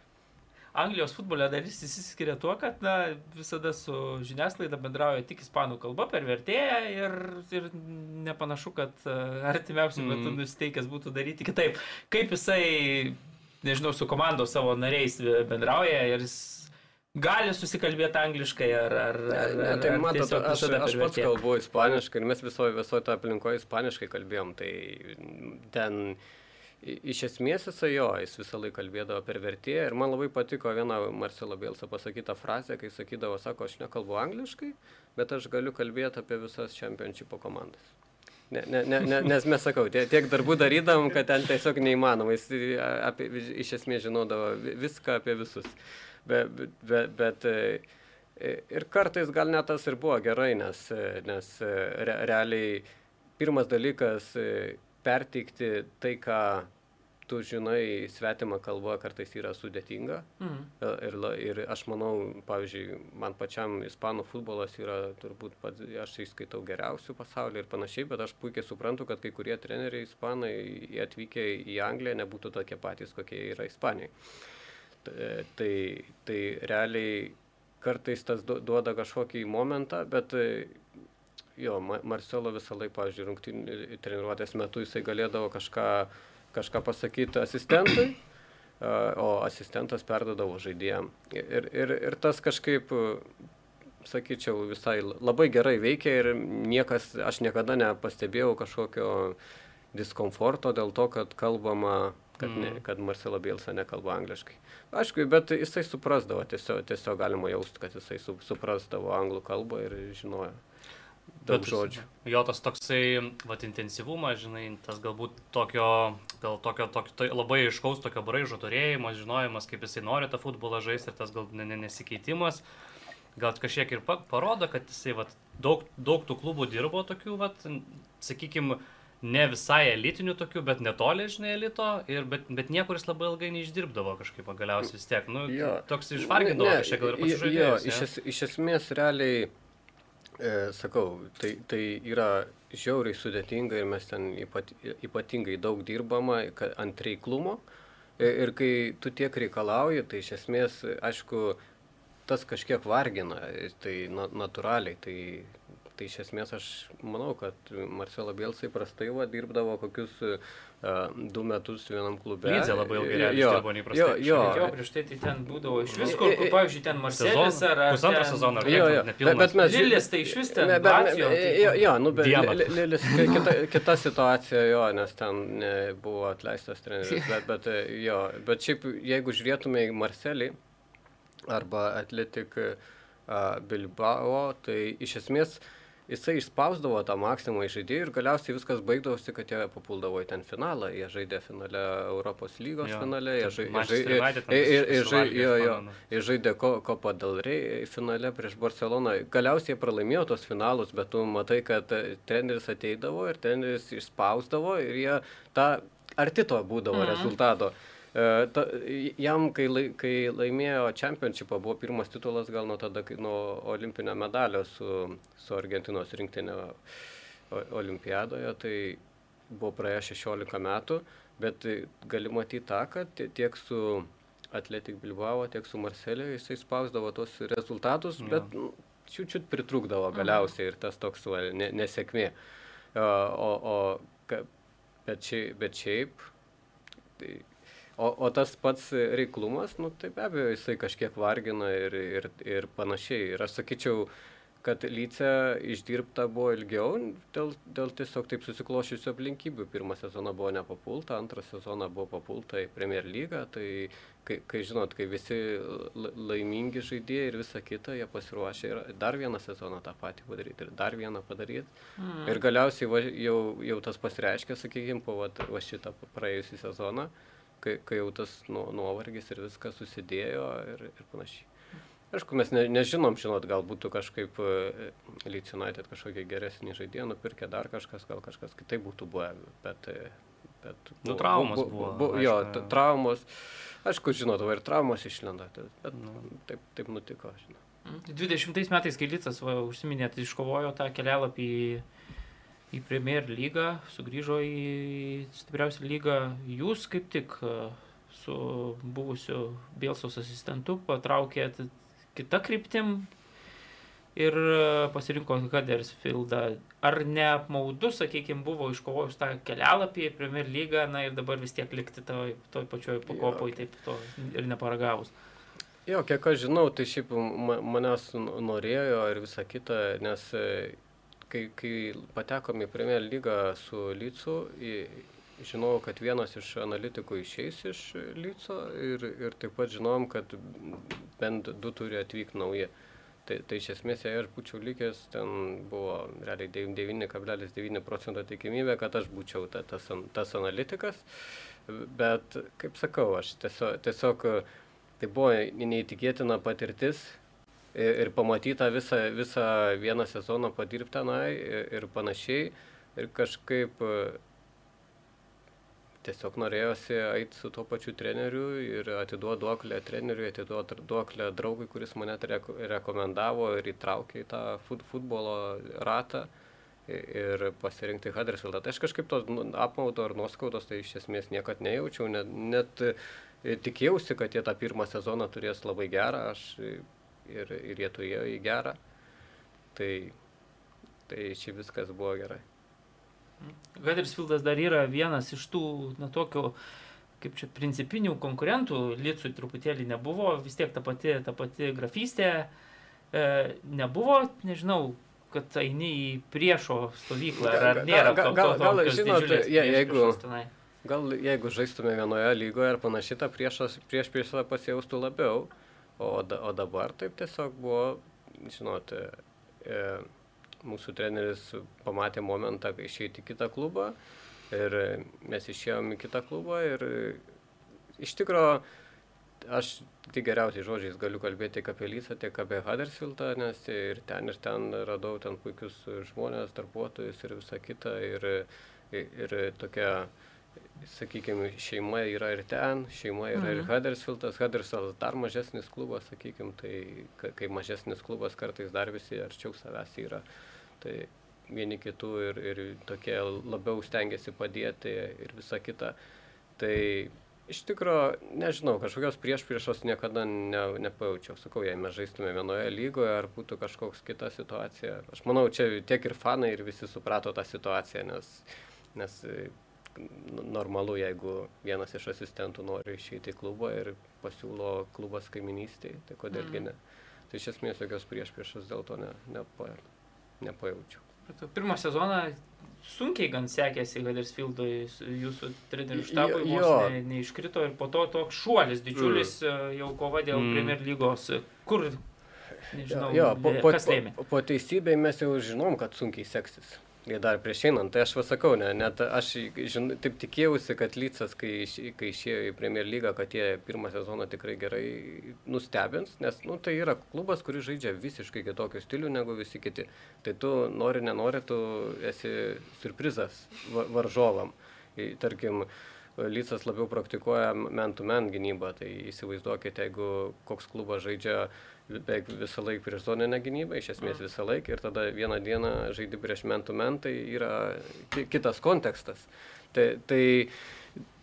Anglijos futbole dar jis įsiskiria tuo, kad na, visada su žiniasklaida bendrauja tik ispanų kalba per vertėją ir, ir nepanašu, kad e, artimiausių metų mm. nusteikęs būtų daryti kitaip. Kaip jisai nežinau, su komandos savo nariais bendrauja ir jis gali susikalbėti angliškai ar... ar, ar, ne, tai matot, aš, aš pats kalbu ispaniškai ir mes visoje viso to aplinkoje ispaniškai kalbėjom, tai ten iš esmės jisai jo, jis visą laiką kalbėdavo per vertėją ir man labai patiko viena Marcelo Bielsa pasakyta frazė, kai sakydavo, sako, aš nekalbu angliškai, bet aš galiu kalbėti apie visas čempionšypo komandas. Ne, ne, ne, ne, nes mes sakau, tiek, tiek darbų darydavom, kad ten tiesiog neįmanoma. Jis apie, iš esmės žinodavo viską apie visus. Bet, bet, bet Ir kartais gal net tas ir buvo gerai, nes, nes re, realiai pirmas dalykas perteikti tai, ką tu žinai svetimą kalbą kartais yra sudėtinga. Mhm. Ir, ir aš manau, pavyzdžiui, man pačiam ispanų futbolas yra turbūt pats, aš įskaitau geriausių pasaulyje ir panašiai, bet aš puikiai suprantu, kad kai kurie treneriai ispanai atvykę į Angliją nebūtų tokie patys, kokie yra Ispanijai. Tai, tai realiai kartais tas duoda kažkokį momentą, bet jo, Marcelo visą laiką, pavyzdžiui, rungtynių treniruotės metu jisai galėdavo kažką kažką pasakyti asistentui, o asistentas perdodavo žaidėjam. Ir, ir, ir tas kažkaip, sakyčiau, visai labai gerai veikia ir niekas, aš niekada nepastebėjau kažkokio diskomforto dėl to, kad kalbama, kad, ne, mm. kad Marcelo Bielsa nekalba angliškai. Aišku, bet jisai suprasdavo, tiesiog, tiesiog galima jausti, kad jisai suprasdavo anglų kalbą ir žinojo daug žodžių. Jo tas toksai, vat, intensyvumas, žinai, tas galbūt tokio, gal tokio, tokio to, labai iškaus tokio braižo turėjimas, žinojimas, kaip jisai nori tą futbolą žaisti ir tas gal nesikeitimas, gal kažkiek ir parodo, kad jisai vat, daug, daug tų klubų dirbo tokių, vat, sakykime, ne visai elitinių tokių, bet netoli, žinai, elito, ir, bet, bet niekur jis labai ilgai neišdirbdavo kažkaip, galiausiai vis tiek, nu, jo. toks išvargindavo kažkiek gal ir pasižiūrėjau. Jo, iš, es, iš esmės realiai sakau, tai, tai yra žiauriai sudėtinga ir mes ten ypat, ypatingai daug dirbama ant reiklumo. E, ir kai tu tiek reikalauji, tai iš esmės, aišku, tas kažkiek vargina, tai na, natūraliai, tai tai iš esmės aš manau, kad Marcelo Bielsai prastai va, dirbdavo kokius du metus vienam klube. Lydze labai ilgai dirbo neįprastai. Jo, jo. jo, prieš tai, tai ten būdavo iš visko, pavyzdžiui, ten Marcelis ar... Pusantro sezono, ar jo, jo. Bet, bet mes... Lilis tai iš vis ten. Bet, bet, jo, jo, nu, bet Lilis, kita, kita situacija, jo, nes ten ne, buvo atleistas treneris, bet, bet, jo, bet šiaip, jeigu žiūrėtume į Marcelį arba Atletik uh, Bilbao, tai iš esmės uh, jisai išspausdavo tą maksimumą iš žaidėjų ir galiausiai viskas baigdavosi, kad jie papuldavo į ten finalą, jie žaidė finale Europos lygos jo, finale, jie žaidė Copa del Rey finale prieš Barceloną. Galiausiai pralaimėjo tos finalus, bet tu matai, kad treneris ateidavo ir treneris išspausdavo ir jie tą arti to būdavo mhm. rezultato. E, ta, jam, kai, kai laimėjo čempionšipą, buvo pirmas titulas gal nuo tada, kai, nuo olimpinio medalio su, su Argentinos rinktinė olimpiadoje, tai buvo praėję 16 metų, bet gali matyti tą, kad tiek su Atletik Bilbao, tiek su Marselė jisai spausdavo tos rezultatus, ja. bet nu, čiut-čiut pritrūkdavo galiausiai ir tas toks ne, nesėkmė. O, o, bet, šiaip, bet šiaip, tai O, o tas pats reiklumas, nu, tai be abejo, jisai kažkiek vargina ir, ir, ir panašiai. Ir aš sakyčiau, kad Lyce išdirbta buvo ilgiau dėl, dėl tiesiog taip susiklošiusių aplinkybių. Pirmą sezoną buvo nepapulta, antrą sezoną buvo papulta į Premier lygą. Tai kai, kai žinot, kai visi laimingi žaidėjai ir visa kita, jie pasiruošė ir dar vieną sezoną tą patį padaryti ir dar vieną padaryti. Mm. Ir galiausiai va, jau, jau tas pasireiškia, sakykime, po va, va šitą praėjusią sezoną kai, kai jau tas nu, nuovargis ir viskas susidėjo ir, ir panašiai. Aišku, mes ne, nežinom, žinot, gal būtų kažkaip uh, Leeds United kažkokie geresni žaidėjai, nupirkę dar kažkas, gal kažkas kitaip būtų buvę, bet... E, bet nu, bu, traumos bu, buvo. Bu, jo, traumos. Aišku, žinot, ir traumos išlenda, bet nu. taip, taip nutiko, žinot. 20 metais, kai Lycas užsiminėt, iškovojo tą kelialapį į į Premier lygą, sugrįžo į stipriausią lygą. Jūs kaip tik e, su buvusiu Bielsos asistentu patraukėt kitą kryptim ir e, pasirinko Huddersfieldą. Ar neapmaudu, sakykime, buvo iškovojus tą kelialapį į Premier lygą, na ir dabar vis tiek likti toj, toj pačioj pakopoje, taip to ir neparagavus? Jo, kiek aš žinau, tai šiaip manęs norėjo ir visa kita, nes e, kai, kai patekom į Premier lygą su Lycu, žinojau, kad vienas iš analitikų išeis iš Lyco ir, ir taip pat žinojom, kad bent du turi atvykti nauji. Tai, tai iš esmės, jei aš būčiau likęs, ten buvo realiai 9,9 procento tikimybė, kad aš būčiau ta, tas, tas analitikas. Bet, kaip sakau, aš tiesiog, tiesiog tai buvo neįtikėtina patirtis, ir, ir pamatytą visą, visą vieną sezoną padirbti tenai ir, ir panašiai. Ir kažkaip e, tiesiog norėjosi eiti su tuo pačiu treneriu ir atiduoti duoklę treneriui, atiduoti duoklę draugui, kuris mane reko, rekomendavo ir įtraukė į tą fut, futbolo ratą ir pasirinkti Huddersfieldą. Tai aš kažkaip to nu, apmaudo ar nuoskaudos tai iš esmės niekad nejaučiau, net, net tikėjausi, kad jie tą pirmą sezoną turės labai gerą, aš ir, ir jie turėjo į gerą. Tai, tai čia viskas buvo gerai. Huddersfieldas dar yra vienas iš tų, na, tokio, kaip čia, principinių konkurentų, Lietsui truputėlį nebuvo, vis tiek ta pati, ta pati grafystė e, nebuvo, nežinau, kad eini į priešo stovyklą, ar, ar nėra gal, gal, gal, gal žinot, je, jeigu, gal jeigu žaistume vienoje lygoje ir panašiai, tą priešas, prieš priešą pasijaustų labiau, O, da, o dabar taip tiesiog buvo, žinot, e, mūsų treneris pamatė momentą išeiti į kitą klubą ir mes išėjom į kitą klubą ir iš tikrųjų aš tik geriausiai žodžiais galiu kalbėti tiek apie Lysą, tiek apie Huddersfieldą, nes ir ten ir ten radau ten puikius žmonės, darbuotojus ir visą kitą ir, ir, ir tokia sakykime, šeima yra ir ten, šeima yra mhm. ir Huddersfieldas, Huddersfieldas dar mažesnis klubas, sakykime, tai kai mažesnis klubas kartais dar visi arčiau savęs yra, tai vieni kitų ir, ir tokie labiau stengiasi padėti ir visa kita. Tai iš tikrųjų, nežinau, kažkokios prieš priešos niekada ne, nepajaučiau. Sakau, jei mes žaistume vienoje lygoje, ar būtų kažkoks kita situacija. Aš manau, čia tiek ir fanai, ir visi suprato tą situaciją, nes, nes normalu, jeigu vienas iš asistentų nori išeiti į klubą ir pasiūlo klubas kaiminystėje, tai kodėlgi mm. ne. Tai iš esmės jokios prieš priešas dėl to ne, nepa, nepajaučiau. Pirmą sezoną sunkiai gan sekėsi Huddersfieldui jūsų trenerių štabui, vos ne, neiškrito ir po to toks šuolis didžiulis mm. jau kova dėl mm. Premier lygos. Kur, nežinau, jo, po, po, po, po teisybei mes jau žinom, kad sunkiai seksis. Ir dar prieš einant, tai aš vasakau, ne, net aš žin, taip tikėjausi, kad Lycas, kai, kai išėjo į Premier lygą, kad jie pirmą sezoną tikrai gerai nustebins, nes nu, tai yra klubas, kuris žaidžia visiškai kitokiu stiliu negu visi kiti. Tai tu nori, nenori, tu esi surprizas varžovam. Tarkim, Lycas labiau praktikuoja man-to-man gynybą, tai įsivaizduokite, jeigu koks klubas žaidžia beveik visą laiką prieš zoninę gynybą, iš esmės mm. visą laiką ir tada vieną dieną žaidži prieš mentumen, tai yra kitas kontekstas. Tai, tai,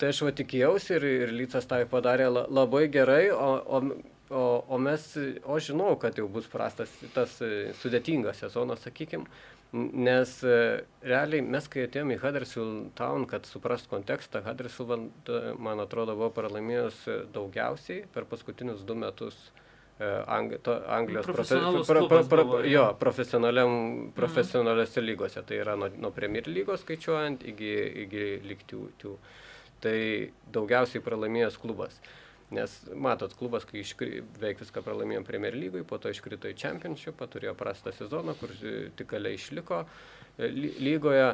tai aš va tikėjausi ir, ir Lycas tai padarė labai gerai, o, o, o, o mes, o žinau, kad jau bus prastas tas sudėtingas sezonas, sakykime, nes realiai mes, kai atėjome į Huddersfield Town, kad suprast kontekstą, Huddersfield, man atrodo, buvo pralaimėjus daugiausiai per paskutinius du metus E, Ang, to, Anglijos profe, pro, pro, pro, jo, profesionaliam, mhm. profesionaliuose lygose. Tai yra nuo, nuo Premier lygos skaičiuojant iki, iki lygtių. Tai daugiausiai pralaimėjęs klubas. Nes matot, klubas, kai iškri, veik viską pralaimėjo Premier lygui, po to iškrito į Championship, turėjo prastą sezoną, kur tik galiai išliko e, lygoje.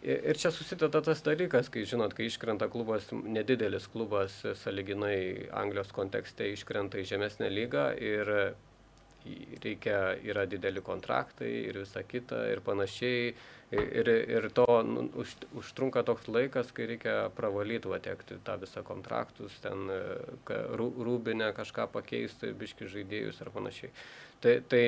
Ir čia susideda tas dalykas, kai žinot, kai iškrenta klubas, nedidelis klubas, saliginai Anglijos kontekste iškrenta į žemesnę lygą ir reikia, yra dideli kontraktai ir visa kita ir panašiai. Ir, ir to nu, už, užtrunka toks laikas, kai reikia pravalyti, atekti tą visą kontraktus, ten rūbinę kažką pakeisti, biški žaidėjus ar panašiai. Tai, tai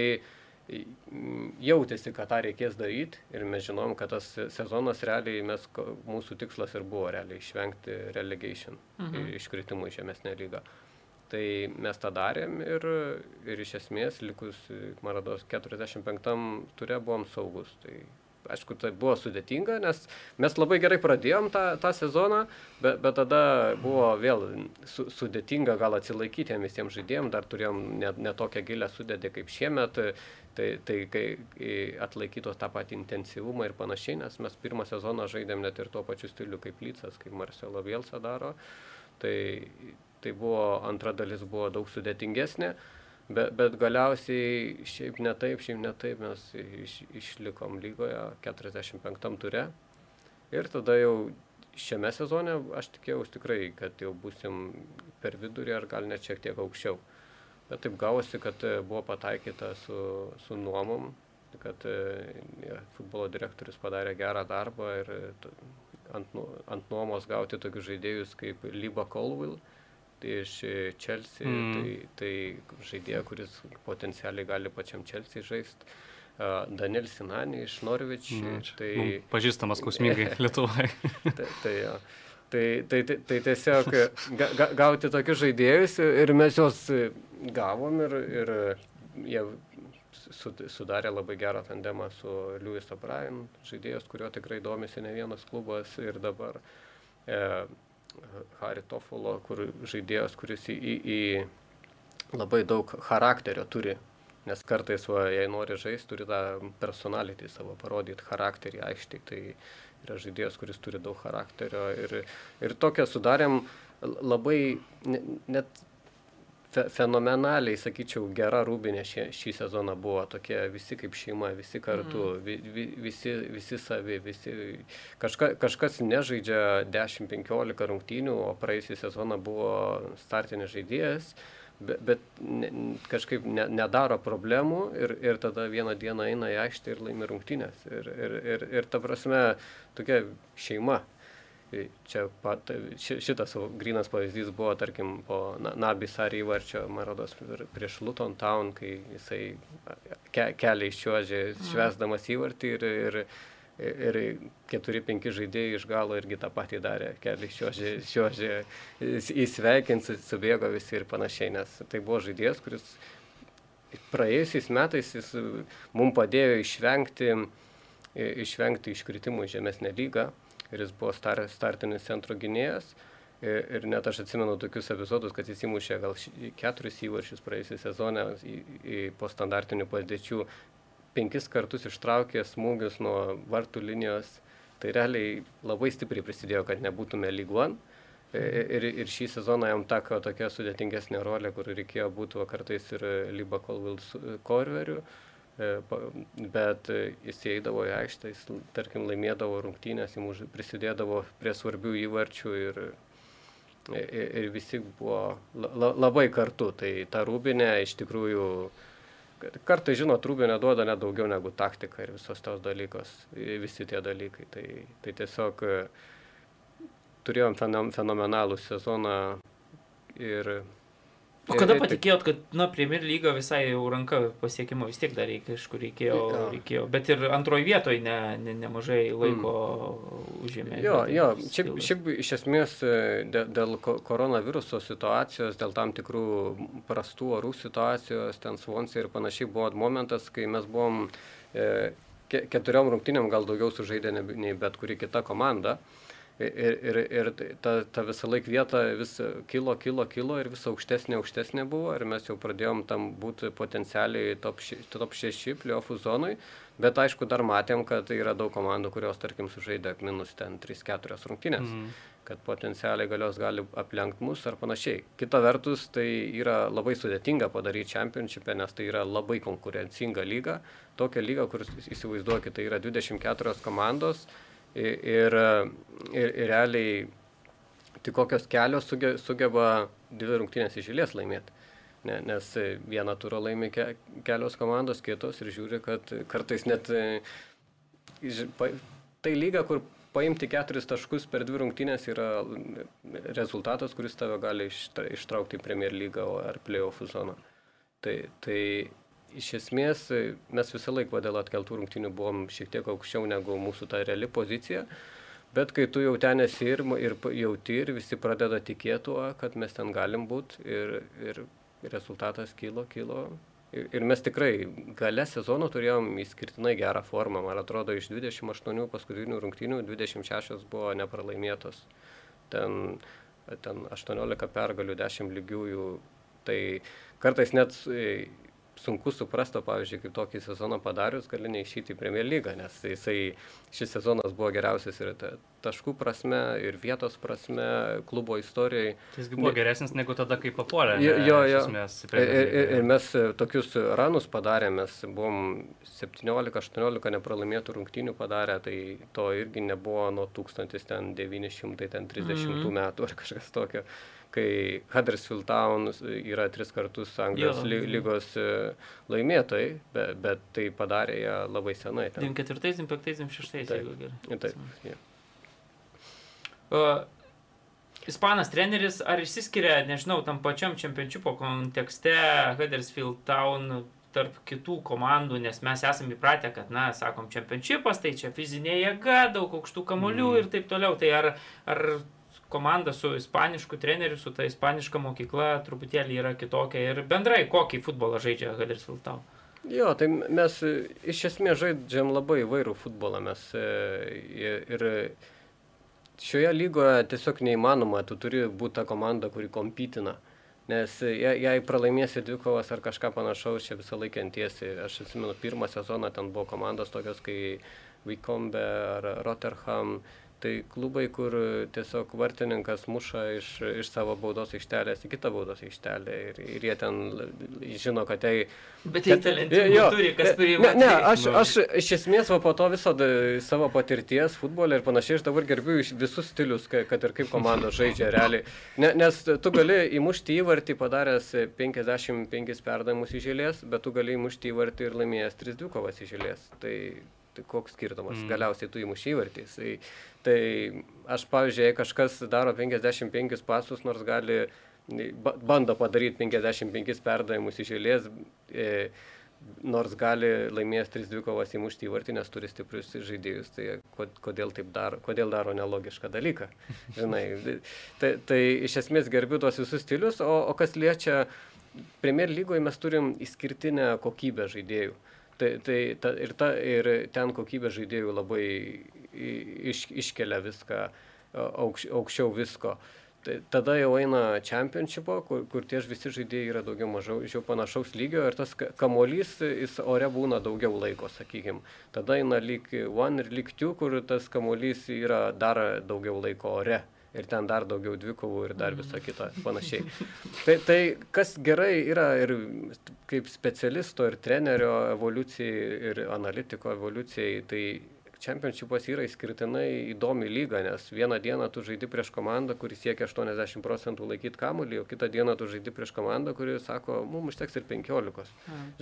jautėsi, kad tą reikės daryti ir mes žinom, kad tas sezonas realiai, mes, mūsų tikslas ir buvo realiai išvengti relegation, mhm. iškritimų į žemesnę lygą. Tai mes tą darėm ir, ir iš esmės likus, man rodos, 45 turė buvom saugus. Tai aišku, tai buvo sudėtinga, nes mes labai gerai pradėjom tą, tą sezoną, bet, bet tada buvo vėl su, sudėtinga gal atsilaikyti visiems žaidėjams, dar turėjom net ne tokią gilę sudėtį kaip šiemet, tai, tai kai atlaikytos tą patį intensyvumą ir panašiai, nes mes pirmą sezoną žaidėm net ir tuo pačiu stiliu kaip Lycas, kaip Marcelo Bielsa daro, tai, tai buvo, antra dalis buvo daug sudėtingesnė. Bet, bet galiausiai šiaip ne taip, šiaip ne taip mes iš, išlikom lygoje 45 ture. Ir tada jau šiame sezone aš tikėjausi tikrai, kad jau busim per vidurį ar gal net šiek tiek aukščiau. Bet taip gavosi, kad e, buvo pataikyta su, su nuomom, kad e, ja, futbolo direktorius padarė gerą darbą ir t- ant, nu- ant nuomos gauti tokius žaidėjus kaip Liba Colville. Tai iš e, Chelsea, Mm. tai, tai žaidėja, kuris potencialiai gali pačiam Chelsea žaisti. Daniel Sinani iš Norwich. Mm, tai, Mum Pažįstamas skausmingai Lietuvoje. Tai, tai, jo. Tai, tai, tai, tai tiesiog ga, ga, gauti tokius žaidėjus ir mes juos gavom ir, ir jie su, sudarė labai gerą tandemą su Lewis O'Brien, žaidėjas, kurio tikrai domisi ne vienas klubas ir dabar e, Harry Tofulo, kur žaidėjas, kuris į, į, į labai daug charakterio turi. Nes kartais, va, jei nori žaisti, turi tą personalitį savo parodyti, charakterį aikštį. Tai yra žaidėjas, kuris turi daug charakterio. Ir, ir tokią sudarėm labai, ne- net fe, fenomenaliai, sakyčiau, gera rūbinė šį, šį sezoną buvo. Tokie visi kaip šeima, visi kartu, vi, vi, visi, visi savi, visi. Kažka, kažkas nežaidžia 10-15 rungtynių, o praėjusią sezoną buvo startinis žaidėjas bet, bet ne, kažkaip ne, nedaro problemų ir, ir tada vieną dieną eina į aikštę ir laimi rungtynės. Ir, ir, ir, ir ta prasme, tokia šeima. Čia pat, ši, šitas grinas pavyzdys buvo, tarkim, po Na- Nabis ar įvarčio Marodos pr- prieš Luton Town, kai jisai ke, kelią iščiuožė, švesdamas įvartį ir, ir, ir keturi, penki žaidėjai iš galo irgi tą patį darė, kelią iščiuožė, iščiuožė įsveikinti, subėgo visi ir panašiai, nes tai buvo žaidėjas, kuris praėjusiais metais jis mums padėjo išvengti, išvengti iškritimų į žemesnę lygą ir jis buvo star, startinis centro gynėjas. Ir, ir net aš atsimenu tokius epizodus, kad jis įmušė gal keturis įvarčius praėjusią sezoną į, į po standartinių padėčių, penkis kartus ištraukė smūgius nuo vartų linijos. Tai realiai labai stipriai prisidėjo, kad nebūtume lyguon. Ir, ir šį sezoną jam teko tokia sudėtingesnė rolė, kur reikėjo būti kartais ir Liba Colville korveriu. E, Bet e, jis įeidavo į aikštę, jis, tarkim, laimėdavo rungtynės, jis prisidėdavo prie svarbių įvarčių ir, ir, ir visi buvo la, labai kartu. Tai ta rūbinė iš tikrųjų, kartai, žinot, rūbinė duoda net daugiau negu taktika ir visos tos dalykos, visi tie dalykai. Tai, tai tiesiog e, turėjom fenom- fenomenalų sezoną ir... O kada ir- ir- patikėjot, kad, na, Premier lyga visai jau ranka pasiekimo vis tiek dar reikia, kažkur reikėjo, Jo. reikėjo. Bet ir antroji vietoje ne, ne, nemažai laiko užėmė. Jo, Bet jo, tai šiaip, šiaip iš esmės e, dėl, dėl ko- koronaviruso situacijos, dėl tam tikrų prastų orų situacijos, ten Svonsi ir panašiai buvo momentas, kai mes buvom e, ke- keturiom rungtynėm gal daugiau sužaidę nei bet kuri kita komanda. Ir, ir, ir ta, ta visą laiką vieta vis kilo, kilo, kilo ir vis aukštesnė, aukštesnė buvo ir mes jau pradėjom tam būti potencialiai top, ši- top 6 pliofų zonui, bet aišku dar matėm, kad yra daug komandų, kurios tarkim sužaidė minus ten 3-4 rungtynės, mm. kad potencialiai galios gali aplenkti mus ar panašiai. Kita vertus, tai yra labai sudėtinga padaryti čempionšipę, nes tai yra labai konkurencinga lyga, tokia lyga, kur įsivaizduokite, tai yra 24 komandos ir, ir, ir, realiai tik kokios kelios suge, sugeba dvi rungtynės išėlės laimėti. Ne, nes vieną turą laimė ke, kelios komandos, kitos ir žiūri, kad kartais net e, tai lyga, kur paimti keturis taškus per dvi rungtynės yra rezultatas, kuris tave gali ištra- ištraukti į Premier lygą ar playoffų zoną. Tai, tai iš esmės mes visą laiką dėl atkeltų rungtynių buvom šiek tiek aukščiau negu mūsų ta reali pozicija. Bet kai tu jau ten esi ir, ir jauti ir visi pradeda tikėti tuo, kad mes ten galim būti ir, ir rezultatas kilo, kilo. Ir, ir mes tikrai gale sezono turėjom įskirtinai gerą formą. Man atrodo, iš 28 paskutinių rungtynių 26 buvo nepralaimėtos. Ten, ten 18 pergalių, 10 lygiųjų. Tai kartais net sunku suprasti, pavyzdžiui, kaip tokį sezoną padarius, gali neišyti į Premier lygą, nes jisai šis sezonas buvo geriausias ir ta, taškų prasme, ir vietos prasme, klubo istorijai. Tai jis buvo geresnis negu tada, kai papuolė. Jo, jo. jo. Esmės, ir, ir, ir mes e, tokius ranus padarėme, mes buvom 17-18 nepralaimėtų rungtynių padarę, tai to irgi nebuvo nuo 1930 mm. metų ar kažkas tokio kai Huddersfield Town yra tris kartus Anglijos jo, lygos e, laimėtojai, bet, bet tai padarė jie labai senai. 94, 95, 96, jeigu gerai. Taip. Ja. Uh, Ispanas treneris, ar išsiskiria, nežinau, tam pačiam čempiončiupo kontekste Huddersfield Town tarp kitų komandų, nes mes esame įpratę, kad, na, sakom, čempiončiupas, tai čia fizinė jėga, daug aukštų kamolių mm. ir taip toliau. Tai ar, ar komanda su ispanišku treneriu, su ta ispaniška mokykla truputėlį yra kitokia ir bendrai kokį futbolą žaidžia Huddersfield Town? Jo, tai mes e, iš esmės žaidžiam labai įvairų futbolą. Mes e, ir šioje lygoje tiesiog neįmanoma, tu turi būti ta komanda, kuri kompitina. Nes jei, jei pralaimėsi dvikovas ar kažką panašaus, čia visą laiką antiesi. Aš atsimenu, pirmą sezoną ten buvo komandos tokios kaip Vykombe ar Rotterdam, tai klubai, kur tiesiog vartininkas muša iš, iš savo baudos aikštelės į kitą baudos aikštelę ir, ir jie ten žino, kad tai... Bet tai talentingų turi, kas priima. Ne, ne aš, aš iš esmės va, po to viso da, savo patirties futbolė ir panašiai, aš dabar gerbiu visus stilius, kad ir kaip komanda žaidžia realiai. Ne, nes tu gali įmušti įvartį padaręs 55 perdavimus išėlės, bet tu gali įmušti įvartį ir laimėjęs 3 kovas išėlės. Tai tai koks skirtumas, mm. galiausiai tu įmuši įvartį. Tai, tai aš, pavyzdžiui, jei kažkas daro 55 pasus, nors gali, bando padaryti 55 perdavimus iš eilės, e, nors gali laimėjęs 3-2 kovas įmušti įvartį, nes turi stiprius žaidėjus, tai kodėl taip daro, kodėl daro nelogišką dalyką. Žinai, tai, tai iš esmės gerbiu tuos visus stilius, o, o kas liečia Premier lygoje mes turim išskirtinę kokybę žaidėjų. Tai, tai ta, ir, ta, ir ten kokybė žaidėjų labai iš, iškelia viską aukš, aukščiau visko. Tai tada jau eina čempionšipo, kur, kur tie visi žaidėjai yra daugiau mažiau panašaus lygio ir tas kamolys, jis ore būna daugiau laiko, sakykime. Tada eina lyg one ir lyg two, kur tas kamolys yra dar daugiau laiko ore ir ten dar daugiau dvikovų ir dar visą kitą panašiai. Tai, tai kas gerai yra ir kaip specialisto ir trenerio evoliucijai ir analitiko evoliucijai, tai čempionšipas yra išskirtinai įdomi lyga, nes vieną dieną tu žaidi prieš komandą, kuris siekia 80 procentų laikyti kamuolį, o kitą dieną tu žaidi prieš komandą, kuri sako, mums užteks ir 15.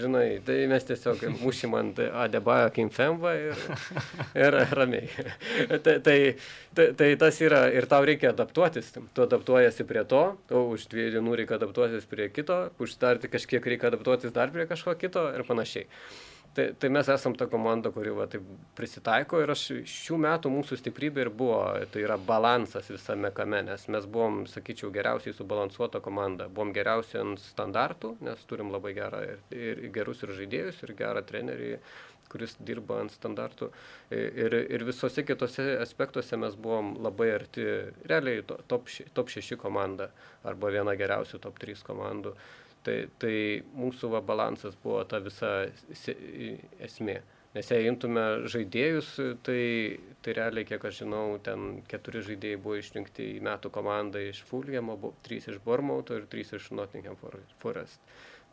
Žinai, tai mes tiesiog mušim ant Adebayo Kimfemba ir, ir ramiai. tai, tai, tai, tai tas yra ir tau reikia adaptuotis, tu adaptuojasi prie to, o už dviejų dienų reikia adaptuotis prie kito, užtarti kažkiek reikia adaptuotis dar prie kažko kito ir panašiai. Tai, tai mes esam ta komanda, kuri va, taip prisitaiko ir aš šių metų mūsų stiprybė ir buvo, tai yra balansas visame kame, nes mes buvom, sakyčiau, geriausiai subalansuota komanda. Buvom geriausiai ant standartų, nes turim labai gerą ir, ir gerus ir žaidėjus, ir gerą trenerį, kuris dirba ant standartų. Ir, ir visose kitose aspektuose mes buvom labai arti, realiai top, top 6 komanda arba viena geriausių top 3 komandų. Tai, tai mūsų va, balansas buvo ta visa esmė. Nes jei imtume žaidėjus, tai, tai realiai, kiek aš žinau, ten keturi žaidėjai buvo išrinkti į metų komandą iš Fulhamo, trys iš Bormauto ir trys iš Nottingham Forest.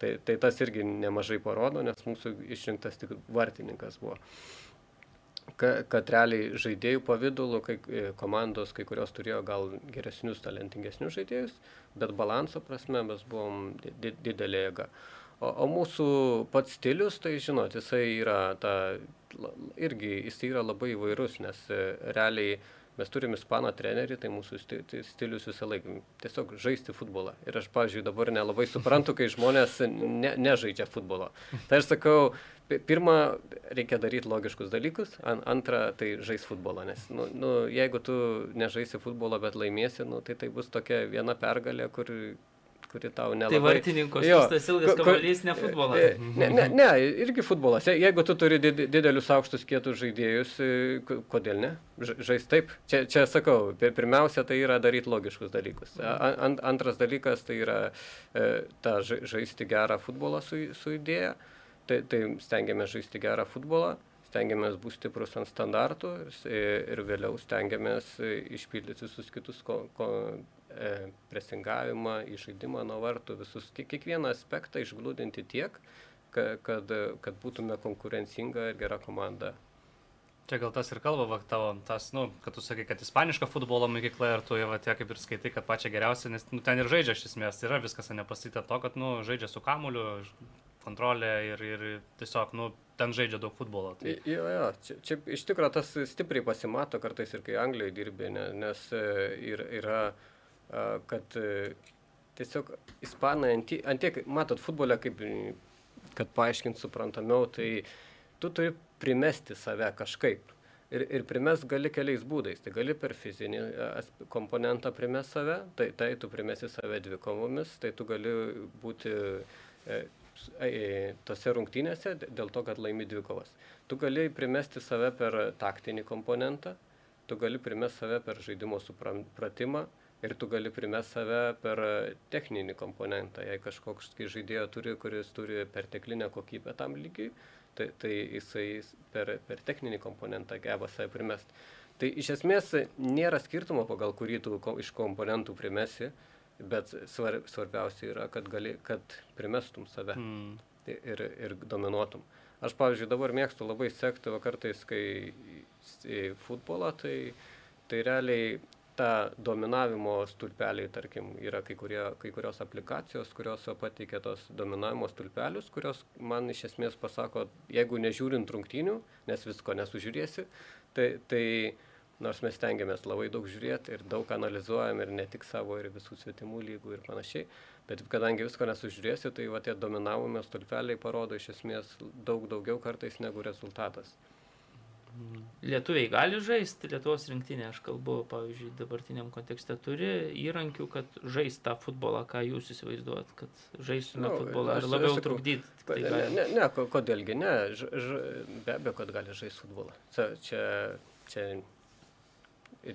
Tai, tai tas irgi nemažai parodo, nes mūsų išrinktas tik vartininkas buvo kad realiai žaidėjų pavydalu kai e, komandos kai kurios turėjo gal geresnius, talentingesnius žaidėjus, bet balanso prasme mes buvom di didelė jėga. O, o mūsų pats stilius, tai žinot, jisai yra ta, irgi jis yra labai įvairus, nes e, realiai mes turim ispaną trenerį, tai mūsų tai stilius visą laiką tiesiog žaisti futbolą. Ir aš, pavyzdžiui, dabar nelabai suprantu, kai žmonės ne, nežaidžia futbolo. Tai aš sakau, pirmą, reikia daryti logiškus dalykus, an, antrą, tai žais futbolą. Nes nu, nu, jeigu tu nežaisi futbolo, bet laimėsi, nu, tai tai bus tokia viena pergalė, kur kuri tau nelabai... Tai vartininko tas ilgas kamuolys, ne futbolas. E, ne, ne, ne, irgi futbolas. Jeigu tu turi didelius aukštus kietus žaidėjus, e, kodėl ne? Žais taip. Čia, čia sakau, pirmiausia, tai yra daryti logiškus dalykus. Ant, antras dalykas tai yra e, ta žaisti gerą futbolą su, su idėja. Tai, tai stengiamės žaisti gerą futbolą stengiamės būti stiprus ant standartų ir, ir vėliau stengiamės išpildyti visus kitus ko, ko, e, presingavimą, išžaidimą nuo vartų, visus, kiekvieną aspektą išglūdinti tiek, kad, kad, kad būtume konkurencinga ir gera komanda. Čia gal tas ir kalba, va, tavo, tas, nu, kad tu sakai, kad ispaniška futbolo mokykla ir tu jau tie kaip ir skaitai, kad pačia geriausia, nes nu, ten ir žaidžia šis esmės, yra viskas nepasakyta to, kad, nu, žaidžia su kamuliu, kontrolė ir, ir tiesiog, nu, ten žaidžia daug futbolo. Tai... Jo, jo, čia, čia iš tikrųjų tas stipriai pasimato kartais ir kai Anglijoje dirbi, ne, nes e, ir, yra, kad e, tiesiog ispanai antiek, ant matot, futbolę kaip, kad paaiškint suprantamiau, tai tu turi primesti save kažkaip. Ir, ir primest gali keliais būdais. Tai gali per fizinį komponentą primesti save, tai, tai tu primesi save dvikovomis, tai tu gali būti e, e, tose rungtynėse dėl to, kad laimi dvikovas. Tu gali primesti save per taktinį komponentą, tu gali primesti save per žaidimo supratimą ir tu gali primesti save per techninį komponentą. Jei kažkoks žaidėjas turi, kuris turi perteklinę kokybę tam lygiai, tai, tai jisai per, per techninį komponentą geba save primesti. Tai iš esmės nėra skirtumo, pagal kurį tu iš komponentų primesi, bet svar, svarbiausia yra, kad, gali, kad primestum save mm. ir, ir dominuotum. Aš, pavyzdžiui, dabar mėgstu labai sekti, va kartais, kai į futbolą, tai, tai realiai tą dominavimo stulpeliai, tarkim, yra kai, kurie, kai kurios aplikacijos, kurios pateikia tos dominavimo stulpelius, kurios man iš esmės pasako, jeigu nežiūrint rungtynių, nes visko nesužiūrėsi, tai, tai nors mes tengiamės labai daug žiūrėti ir daug analizuojam ir ne tik savo ir visų svetimų lygų ir panašiai, bet kadangi visko nesužiūrėsi, tai va tie dominavimo stulpeliai parodo iš esmės daug daugiau kartais negu rezultatas. Lietuviai gali žaisti, Lietuvos rinktinė, aš kalbu, pavyzdžiui, dabartiniam kontekste turi įrankių, kad žaist tą futbolą, ką jūs įsivaizduojat, kad žaistume nu, futbolą ar labiau sakau, trukdyti. Tai ne, ne, ne, kodėlgi ne, ž, ž, be abejo, kad gali žaisti futbolą. Čia, čia, čia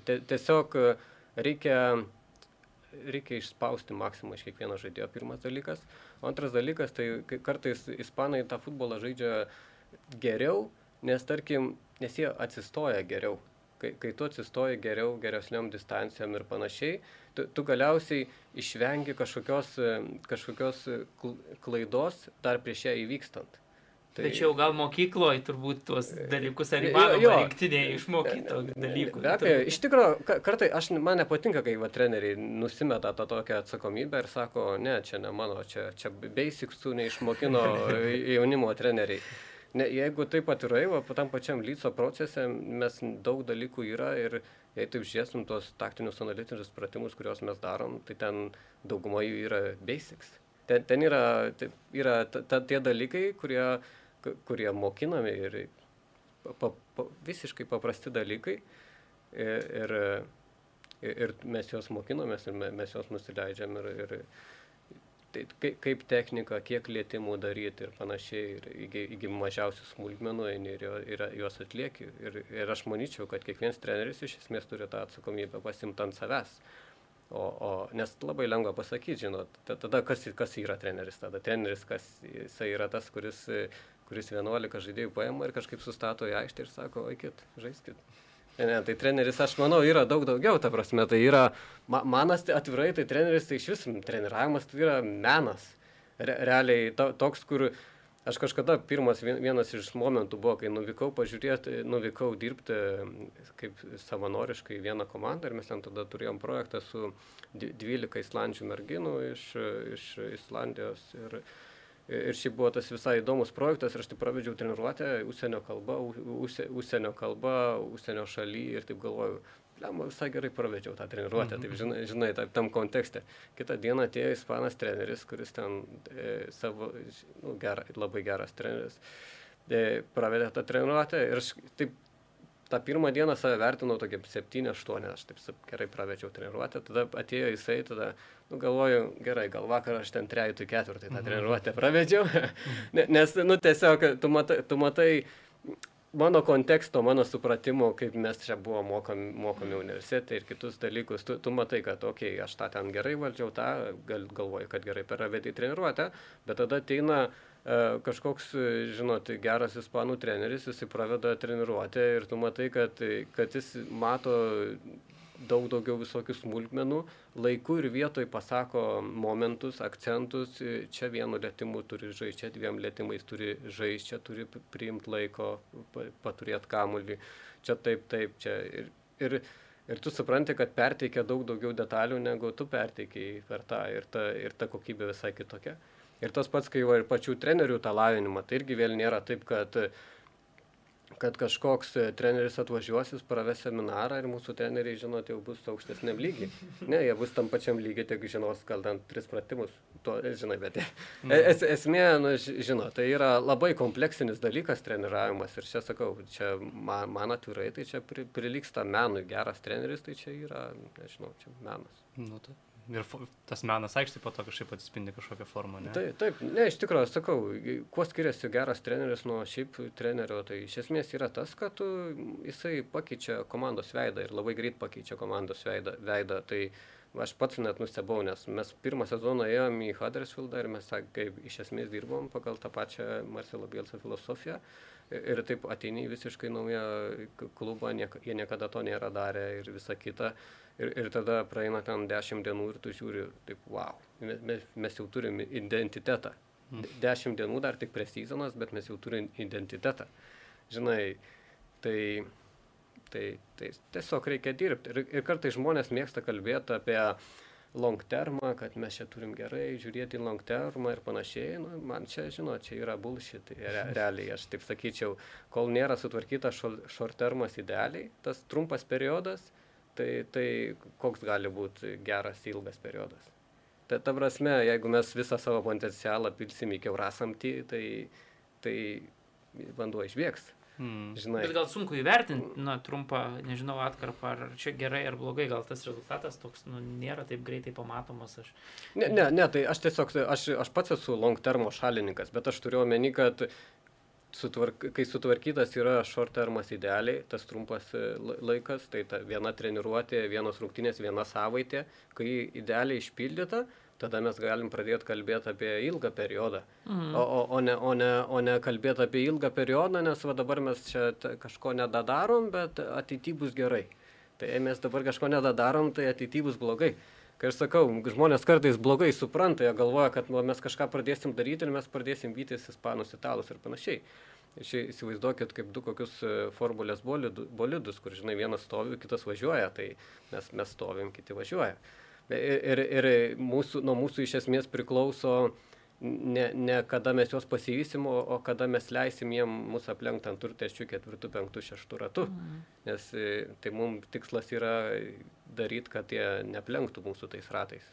tiesiog reikia, reikia išspausti maksimumą iš kiekvieno žaidėjo, pirmas dalykas. O antras dalykas, tai kartais ispanai tą futbolą žaidžia geriau, nes tarkim, nes jie atsistoja geriau. Kai, kai tu atsistoji geriau, geresniam distancijom ir panašiai, tu, tu galiausiai išvengi kažkokios, kažkokios klaidos dar prieš ją įvykstant. Tai... Tačiau gal mokykloje turbūt tuos dalykus ar įmanoma rinktinėje išmokyti dalykų. Be abejo, iš tikrųjų, kartai aš, man nepatinka, kai va, treneriai nusimeta tą tokią atsakomybę ir sako, ne, čia ne mano, čia, čia basicsų neišmokino jaunimo treneriai. Ne, jeigu taip atvirai, va, tam pačiam lyco procese mes daug dalykų yra ir jei taip žiūrėsim tuos taktinius analitinius pratimus, kuriuos mes darom, tai ten dauguma jų yra basics. Ten, ten yra, yra ta, ta, tie dalykai, kurie, kurie mokinami ir pa, pa, visiškai paprasti dalykai. Ir, ir, ir mes juos mokinomės ir mes juos nusileidžiam ir, ir tai kaip, technika, kiek lietimų daryti ir panašiai, ir iki, iki mažiausių smulkmenų eini ir, ir juos atlieki. Ir, ir aš manyčiau, kad kiekvienas treneris iš esmės turi tą atsakomybę pasimti ant savęs. O, o, nes labai lengva pasakyti, žinot, tada kas, kas yra treneris, tada treneris, kas jisai yra tas, kuris, kuris 11 žaidėjų paima ir kažkaip sustato į aikštę ir sako, eikit, žaiskit. Ne, ne, tai treneris, aš manau, yra daug daugiau, ta prasme, tai yra, ma, manas atvirai, tai treneris, tai iš vis treniravimas tai yra menas. Re, realiai to, toks, kur aš kažkada pirmas vienas iš momentų buvo, kai nuvykau pažiūrėti, nuvykau dirbti kaip savanoriškai vieną komandą ir mes ten tada turėjom projektą su 12 islandžių merginų iš, iš Islandijos. Ir, Ir šiaip buvo tas visai įdomus projektas ir aš taip pravedžiau treniruotę, užsienio kalba, užsienio kalba, užsienio šaly ir taip galvoju, lemma visai gerai pravedžiau tą treniruotę, taip žinai, žinai taip, tam kontekste. Kitą dieną atėjo ispanas treneris, kuris ten e, savo, nu, gera, labai geras treneris, e, pravedė tą treniruotę ir aš taip tą pirmą dieną save vertinau tokia 7-8, aš taip gerai pravečiau treniruotę, tada atėjo jisai, tada, nu, galvoju, gerai, gal vakar aš ten trejutų ketvirtai tą mhm. treniruotę pravedžiau, nes, nu, tiesiog, tu matai, tu matai mano konteksto, mano supratimo, kaip mes čia buvom mokomi, mokomi universitete ir kitus dalykus, tu, tu matai, kad, okei, okay, aš tą ten gerai valdžiau, tą gal, galvoju, kad gerai pravedai treniruotę, bet tada ateina kažkoks, žinot, geras ispanų treneris, jisai praveda treniruotę ir tu matai, kad, kad jis mato daug daugiau visokių smulkmenų, laiku ir vietoj pasako momentus, akcentus, čia vienu lėtimu turi žaisti, čia dviem lėtimais turi žaisti, čia turi priimti laiko, paturėti kamulį, čia taip, taip, čia. Ir, ir, ir tu supranti, kad perteikia daug daugiau detalių, negu tu perteikiai per tą ir ta, ir ta kokybė visai kitokia. Ir tas pats, kai va ir pačių trenerių tą lavinimą, tai irgi vėl nėra taip, kad kad kažkoks e, treneris atvažiuos, jis praves seminarą ir mūsų treneriai, žinot, jau bus aukštesniam lygiai. Ne, jie bus tam pačiam lygiai, tik žinos, gal ten tris pratimus. To, e, žinai, bet e, mm. es, esmė, nu, žinot, tai yra labai kompleksinis dalykas treniravimas. Ir čia sakau, čia man, man atvirai, tai čia pri, prilyksta menui. Geras treneris, tai čia yra, nežinau, čia menas. Nu, tai. Ir tas menas aikštė po to kažkaip atsispindi kažkokią formą, ne? Taip, taip, ne, iš tikrųjų, sakau, kuo skiriasi geras treneris nuo šiaip trenerio, tai iš esmės yra tas, kad tu, jisai pakeičia komandos veidą ir labai greit pakeičia komandos veidą. veidą tai aš pats net nustebau, nes mes pirmą sezoną ėjom į Huddersfieldą ir mes, kaip iš esmės dirbom pagal tą pačią Marcelo Bielso filosofiją. Ir taip ateini visiškai naują klubą, niek, jie niekada to nėra darę ir visa kita. Ir, ir tada praeina ten dešimt dienų ir tu žiūri, taip, wow, mes, mes jau turim identitetą. Mm. Dešimt dienų dar tik preseasonas, bet mes jau turim identitetą. Žinai, tai, tai, tai tiesiog reikia dirbti. Ir, ir kartai žmonės mėgsta kalbėti apie long termą, kad mes čia turim gerai žiūrėti long termą ir panašiai. Nu, man čia, žinot, čia yra bullshit. Re, realiai, aš taip sakyčiau, kol nėra sutvarkytas short termas idealiai, tas trumpas periodas, tai, tai koks gali būti geras ilgas periodas. Tai ta prasme, jeigu mes visą savo potencialą pilsim į keurasamtį, tai, tai vanduo išbėgs. Hmm. Žinai. Bet gal sunku įvertinti, na, trumpą, nežinau, atkarpą, ar čia gerai ar blogai, gal tas rezultatas toks, nu, nėra taip greitai pamatomas. Aš... Ne, ne, ne, tai aš tiesiog, aš, aš pats esu long termo šalininkas, bet aš turiu omeny, kad sutvark, kai sutvarkytas yra short termas idealiai, tas trumpas e, laikas, tai ta viena treniruotė, vienos rungtynės, viena savaitė, kai idealiai išpildyta, tada mes galim pradėti kalbėti apie ilgą periodą, mhm. o, o, o, ne, o, ne, o ne kalbėti apie ilgą periodą, nes va dabar mes čia kažko nedadarom, bet ateityje bus gerai. Tai mes dabar kažko nedadarom, tai ateityje bus blogai kai aš sakau, žmonės kartais blogai supranta, jie galvoja, kad nu, mes kažką pradėsim daryti ir mes pradėsim vytis ispanus, italus ir panašiai. Čia įsivaizduokit kaip du kokius e, formulės bolidus, kur, žinai, vienas stovi, kitas važiuoja, tai mes, mes stovim, kiti važiuoja. Ir, ir, ir mūsų, nuo mūsų iš esmės priklauso ne, ne kada mes juos pasivysim, o, o kada mes leisim jiem mūsų aplenkti ant turtešių ketvirtų, penktų, šeštų ratų. Mm. Nes e, tai mums tikslas yra daryti, kad jie neplenktų mūsų tais ratais.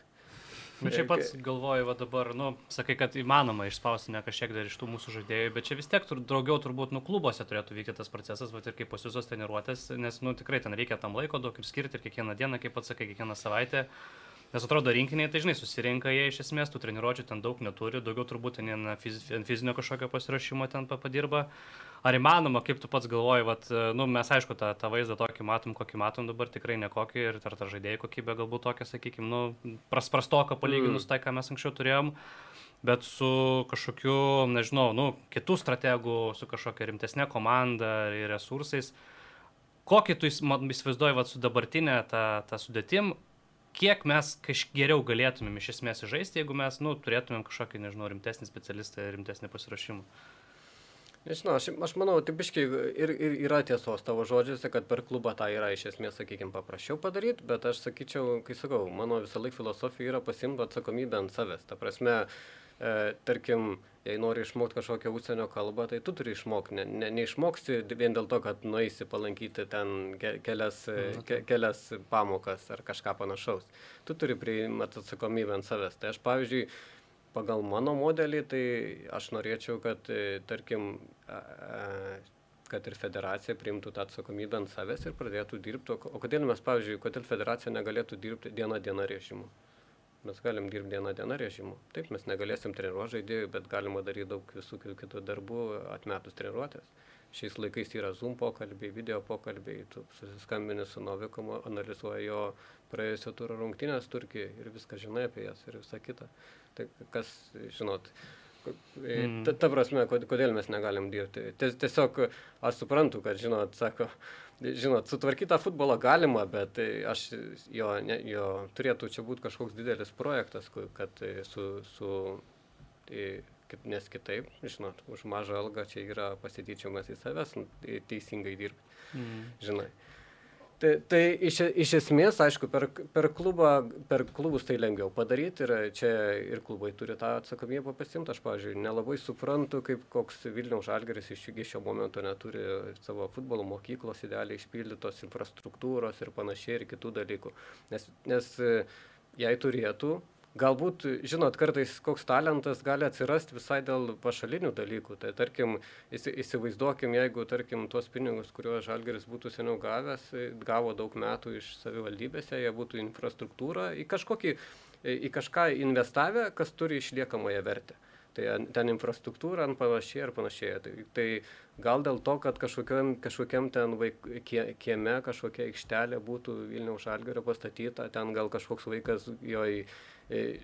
Bet čia pats galvoju, va dabar, nu, sakai, kad įmanoma išspausti ne kažkiek dar iš tų mūsų žaidėjų, bet čia vis tiek tur, daugiau turbūt, nu, klubuose turėtų vykti tas procesas, va ir kaip pas jūsos treniruotės, nes, nu, tikrai ten reikia tam laiko daug ir skirti ir kiekvieną dieną, kaip pats sakai, kiekvieną savaitę. Nes atrodo, rinkiniai, tai žinai, susirinka jie iš esmės, tų treniruočių ten daug neturi, daugiau turbūt ten fiz, fizinio kažkokio pasirašymo ten padirba. Ar įmanoma, kaip tu pats galvoji, vat, nu, mes aišku, tą, tą vaizdą tokį matom, kokį matom dabar, tikrai nekokį ir ar ta žaidėjų kokybė galbūt tokia, sakykime, nu, pras, prastoka palyginus mm. tai, ką mes anksčiau turėjom, bet su kažkokiu, nežinau, nu, kitų strategų, su kažkokia rimtesnė komanda ir resursais. Kokį tu įsivaizduoji su dabartinė ta, ta sudėtim, kiek mes kažkiek geriau galėtumėm iš esmės žaisti, jeigu mes, nu, turėtumėm kažkokį, nežinau, rimtesnį specialistą, rimtesnį pasirašymą. Nežinau, aš, aš manau, tipiškai ir, ir yra tiesos tavo žodžiuose, kad per klubą tą yra iš esmės, sakykime, paprasčiau padaryti, bet aš sakyčiau, kai sakau, mano visą laiką filosofija yra pasimti atsakomybę ant savęs. Ta prasme, e, tarkim, jei nori išmokti kažkokią užsienio kalbą, tai tu turi išmokti. Ne, ne, neišmoksi vien dėl to, kad nueisi palankyti ten kelias, mhm. ke, kelias pamokas ar kažką panašaus. Tu turi priimti atsakomybę ant savęs. Tai aš, pavyzdžiui, pagal mano modelį, tai aš norėčiau, kad, e, tarkim, kad ir federacija priimtų tą atsakomybę ant savęs ir pradėtų dirbti. O kodėl mes, pavyzdžiui, kodėl federacija negalėtų dirbti dieną dieną režimu? mes galim dirbti dieną dieną režimu. Taip, mes negalėsim treniruoti žaidėjų, bet galima daryti daug visų kitų darbų atmetus treniruotės. Šiais laikais yra Zoom pokalbiai, video pokalbiai, tu susiskambini su Novikomu, analizuoji jo praėjusio turo rungtynės Turkijoje ir viską žinai apie jas ir visą kitą. Tai kas, žinot, Mm. Ta, ta prasme, kodėl mes negalim dirbti. Tiesiog aš suprantu, kad, žinot, sako, žinot, sutvarkytą futbolą galima, bet aš jo, ne, jo turėtų čia būti kažkoks didelis projektas, kad su, su nes kitaip, žinot, už mažą algą čia yra pasityčiamas į savęs teisingai dirbti. Mm. Žinai. Tai, tai iš, iš esmės, aišku, per, per, klubą, per klubus tai lengviau padaryti ir čia ir klubai turi tą atsakomybę pasimti. Aš, pavyzdžiui, nelabai suprantu, kaip koks Vilniaus žalgeris iš iki šio momento neturi savo futbolo mokyklos idealiai išpildytos infrastruktūros ir panašiai ir kitų dalykų. Nes, nes jei turėtų, galbūt, žinot, kartais koks talentas gali atsirasti visai dėl pašalinių dalykų. Tai tarkim, įsivaizduokim, jeigu, tarkim, tuos pinigus, kuriuos Žalgeris būtų seniau gavęs, gavo daug metų iš savivaldybėse, jie būtų infrastruktūra, į, kažkokį, į kažką investavę, kas turi išliekamąją vertę. Tai ten infrastruktūra ant panašiai ar panašiai. Tai, tai gal dėl to, kad kažkokiam, kažkokiam ten vaik, kie, kieme kažkokia aikštelė būtų Vilniaus Žalgerio pastatyta, ten gal kažkoks vaikas jo į E,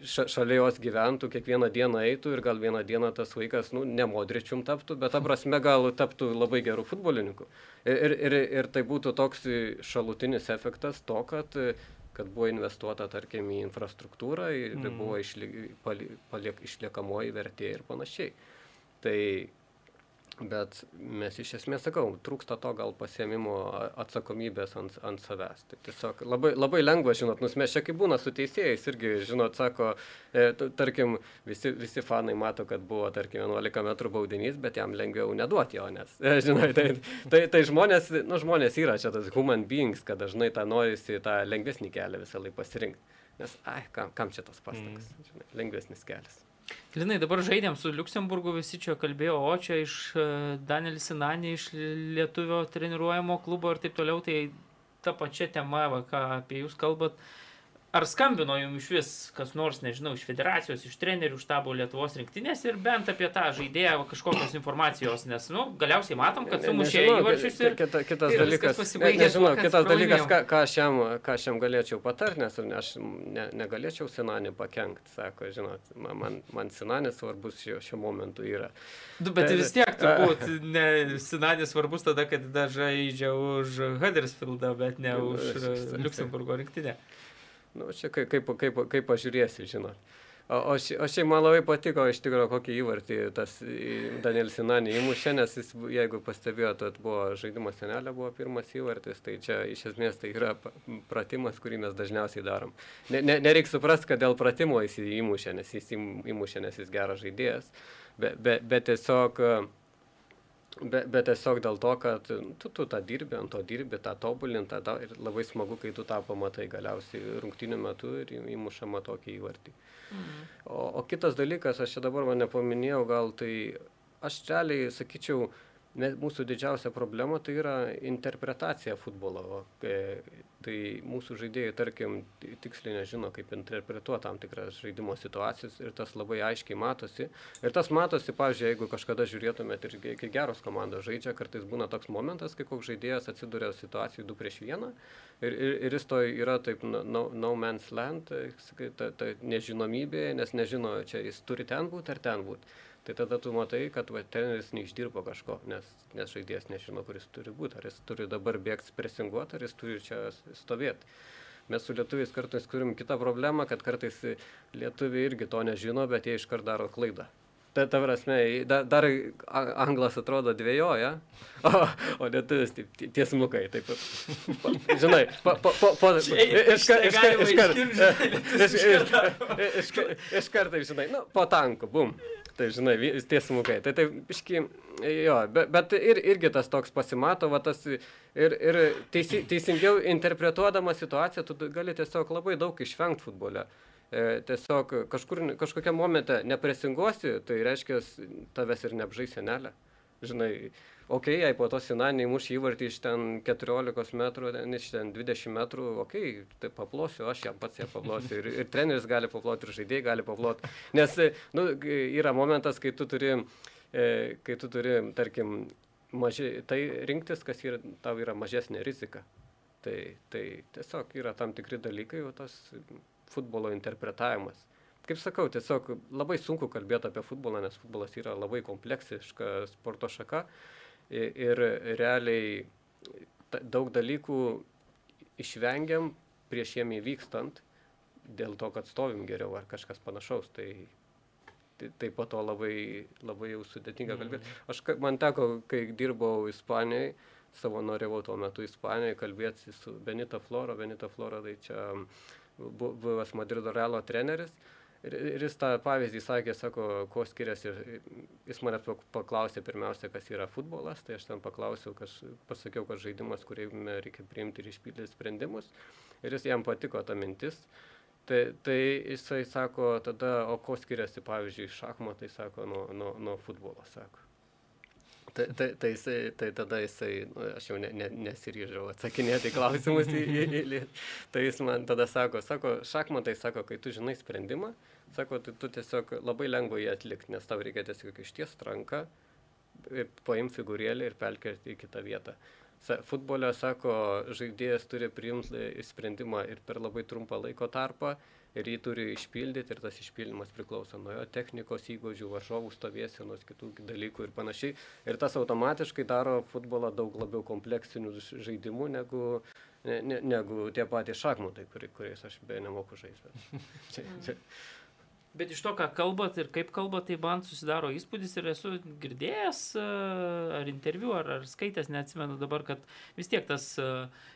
šalia jos gyventų, kiekvieną dieną eitų ir gal vieną dieną tas vaikas, nu, ne modričium taptų, bet ta prasme gal taptų labai gerų futbolininkų. Ir, ir, ir tai būtų toks šalutinis efektas to, kad kad buvo investuota, tarkim, į infrastruktūrą ir mm. buvo išli, paliek, išliekamoji vertė ir panašiai. Tai Bet mes iš esmės sakau, trūksta to gal pasiemimo atsakomybės ant, ant savęs. Tai tiesiog labai, labai lengva, žinot, nusmės čia kaip būna su teisėjais irgi, žinot, sako, e, tarkim, visi, visi fanai mato, kad buvo, tarkim, 11 metrų baudinys, bet jam lengviau neduoti jo, nes, e, žinai, tai, tai, tai žmonės, nu, žmonės yra čia tas human beings, kad dažnai tą norisi tą lengvesnį kelią visą laiką pasirinkti. Nes, ai, kam, kam čia tas pastakas, mm. žinai, lengvesnis kelias. Linai, dabar žaidėm su Luksemburgu, visi čia kalbėjo, o čia iš e, Danielis Sinanė, iš lietuvio treniruojamo klubo ir taip toliau, tai ta pačia tema, va, ką apie jūs kalbat, Ar skambino jums iš vis kas nors, nežinau, iš federacijos, iš trenerių štabo Lietuvos rinktinės ir bent apie tą žaidėją kažkokios informacijos, nes, nu, galiausiai matom, kad sumušė įvarčius ir... Kita, kitas ir dalykas, ne, nežinau, kitas dalykas, ką, ką, aš jam, ką aš jam galėčiau patarti, nes aš ne, negalėčiau Sinanį pakengti, sako, žinot, man, man Sinanis svarbus šiuo, šiuo momentu yra. Du, bet tai, vis tiek turbūt ne Sinanis svarbus tada, kad žaidžia už Huddersfieldą, bet ne už Luxemburgo rinktinę. Nu, čia kaip, kaip, kaip, kaip pažiūrėsi, žinot. O, o, ši, o šiaip man labai patiko iš tikrųjų kokį įvartį tas Daniel Sinani įmušė, nes jis, jeigu pastebėjote, buvo žaidimas senelė, buvo pirmas įvartis, tai čia iš esmės tai yra pratimas, kurį mes dažniausiai darom. Ne, ne, nereikia suprasti, kad dėl pratimo jis įmušė, nes jis įmušė, nes jis geras žaidėjas, bet be, be tiesiog Bet, bet tiesiog dėl to, kad tu, tu tą dirbi, ant to dirbi, tą tobulintą ir labai smagu, kai tu tą pamatai galiausiai rungtinių metų ir įmušama tokį įvartį. Mhm. O, o kitas dalykas, aš čia dabar man nepaminėjau, gal tai aš realiai sakyčiau, mūsų didžiausia problema tai yra interpretacija futbolo. E, tai mūsų žaidėjai, tarkim, tiksliai nežino, kaip interpretuoti tam tikras žaidimo situacijas ir tas labai aiškiai matosi. Ir tas matosi, pavyzdžiui, jeigu kažkada žiūrėtumėt ir kai geros komandos žaidžia, kartais būna toks momentas, kai koks žaidėjas atsiduria situacijai 2 prieš 1 ir, ir, ir jis to yra taip no, no man's land, ta, ta nežinomybė, nes nežino, čia jis turi ten būti ar ten būti. Tai tada tu matai, kad va, treneris neišdirbo kažko, nes, nes žaidėjas nežino, kur jis turi būti. Ar jis turi dabar bėgti presinguoti, ar jis turi čia stovėti. Mes su lietuviais kartais turim kitą problemą, kad kartais lietuviai irgi to nežino, bet jie iškart daro klaidą. Ta, ta prasme, da, dar anglas atrodo dviejoja, o, o lietuvis tiesmukai. Taip, žinai, po, iš karto, žinai, nu, po tanku, bum. Tai žinai, tiesmukai. Tai taip, biški, jo, bet, bet ir, irgi tas toks pasimato, va tas ir, ir teisi, teisingiau interpretuodama situaciją, tu gali tiesiog labai daug išvengti futbole. E, tiesiog kažkur, kažkokiam momente nepresinguosi, tai reiškia, tavęs ir neapžai senelė. Žinai, okay, jei po to sinaniai muš įvartį iš ten 14 metrų, iš ten 20 metrų, okay, tai paplosiu, aš jam pats ją paplosiu. Ir, ir treneris gali paploti, ir žaidėjai gali paploti. Nes nu, yra momentas, kai tu turi, e, kai tu turi tarkim, maži, tai rinktis, kas yra, tau yra mažesnė rizika. Tai, tai tiesiog yra tam tikri dalykai, o tas futbolo interpretavimas. kaip sakau, tiesiog labai sunku kalbėti apie futbolą, nes futbolas yra labai kompleksiška sporto šaka ir realiai daug dalykų išvengiam prieš jiem įvykstant dėl to, kad stovim geriau ar kažkas panašaus. Tai, tai, tai po to labai, labai jau sudėtinga kalbėti. Mm. Aš, man teko, kai dirbau Ispanijoje, savanoriavau tuo metu Ispanijoje, kalbėti su Benito Floro. Benito Floro tai čia buvęs Madrido Realo treneris. Ir, ir jis tą pavyzdį sakė, sako, kuo skiriasi. Jis mane paklausė pirmiausia, kas yra futbolas, tai aš ten paklausiau, kas, pasakiau, kad žaidimas, kuriame reikia priimti ir išpildyti sprendimus. Ir jis jam patiko ta mintis. Tai, tai jisai sako, tada, o ko skiriasi, pavyzdžiui, šachmatai, sako, nuo, nuo, nuo futbolo, sako. Tai, tai, tai, jisai, tai tada jisai, nu, aš jau ne, ne, nesiryžau atsakinėti klausimus į, į, į, į. Tai jis man tada sako, sako, šachmatai sako, kai tu žinai sprendimą, sako, tai tu tiesiog labai lengva jį atlikti, nes tau reikia tiesiog išties ranką, paimti figūrėlį ir pelkėti į kitą vietą. Futbolio, sako, žaidėjas turi priimti sprendimą ir per labai trumpą laiko tarpą ir jį turi išpildyti ir tas išpildymas priklauso nuo jo technikos įgūdžių, varžovų stovėsienos, kitų dalykų ir panašiai. Ir tas automatiškai daro futbolą daug labiau kompleksinių žaidimų negu, ne, ne, negu tie patys šachmatai, kuri, kuriais aš be nemoku žaisti. Bet iš to, ką kalbat ir kaip kalbat, tai man susidaro įspūdis ir esu girdėjęs ar interviu, ar, ar skaitęs, neatsimenu dabar, kad vis tiek tas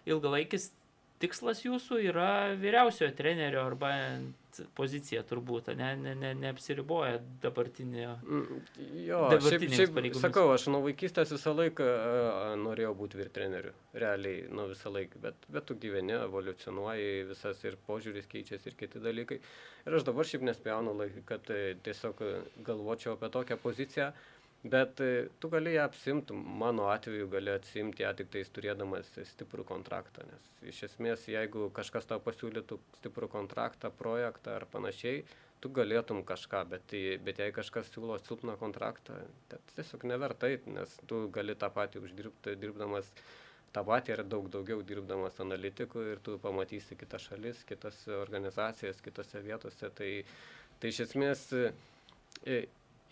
ilgalaikis tikslas jūsų yra vyriausiojo trenerio arba pozicija turbūt, ne, ne, ne, neapsiriboja dabartinio. Mm, jo, šiaip, šiaip sakau, aš nuo vaikystės visą laiką norėjau būti vyr treneriu, realiai, nuo visą laiką, bet, bet tu gyveni, evoliucionuoji, visas ir požiūris keičiasi ir kiti dalykai. Ir aš dabar šiaip nespjaunu, kad tiesiog galvočiau apie tokią poziciją. Bet e, tu gali ją apsimti, mano atveju gali atsimti ją tik tais turėdamas stiprų kontraktą, nes iš esmės jeigu kažkas tau pasiūlytų stiprų kontraktą, projektą ar panašiai, tu galėtum kažką, bet, bet jei kažkas siūlo silpną kontraktą, tai tiesiog nevertai, nes tu gali tą patį uždirbti dirbdamas tą patį ir daug daugiau dirbdamas analitiku ir tu pamatysi kitas šalis, kitas organizacijas, kitose vietose. Tai, tai iš esmės e,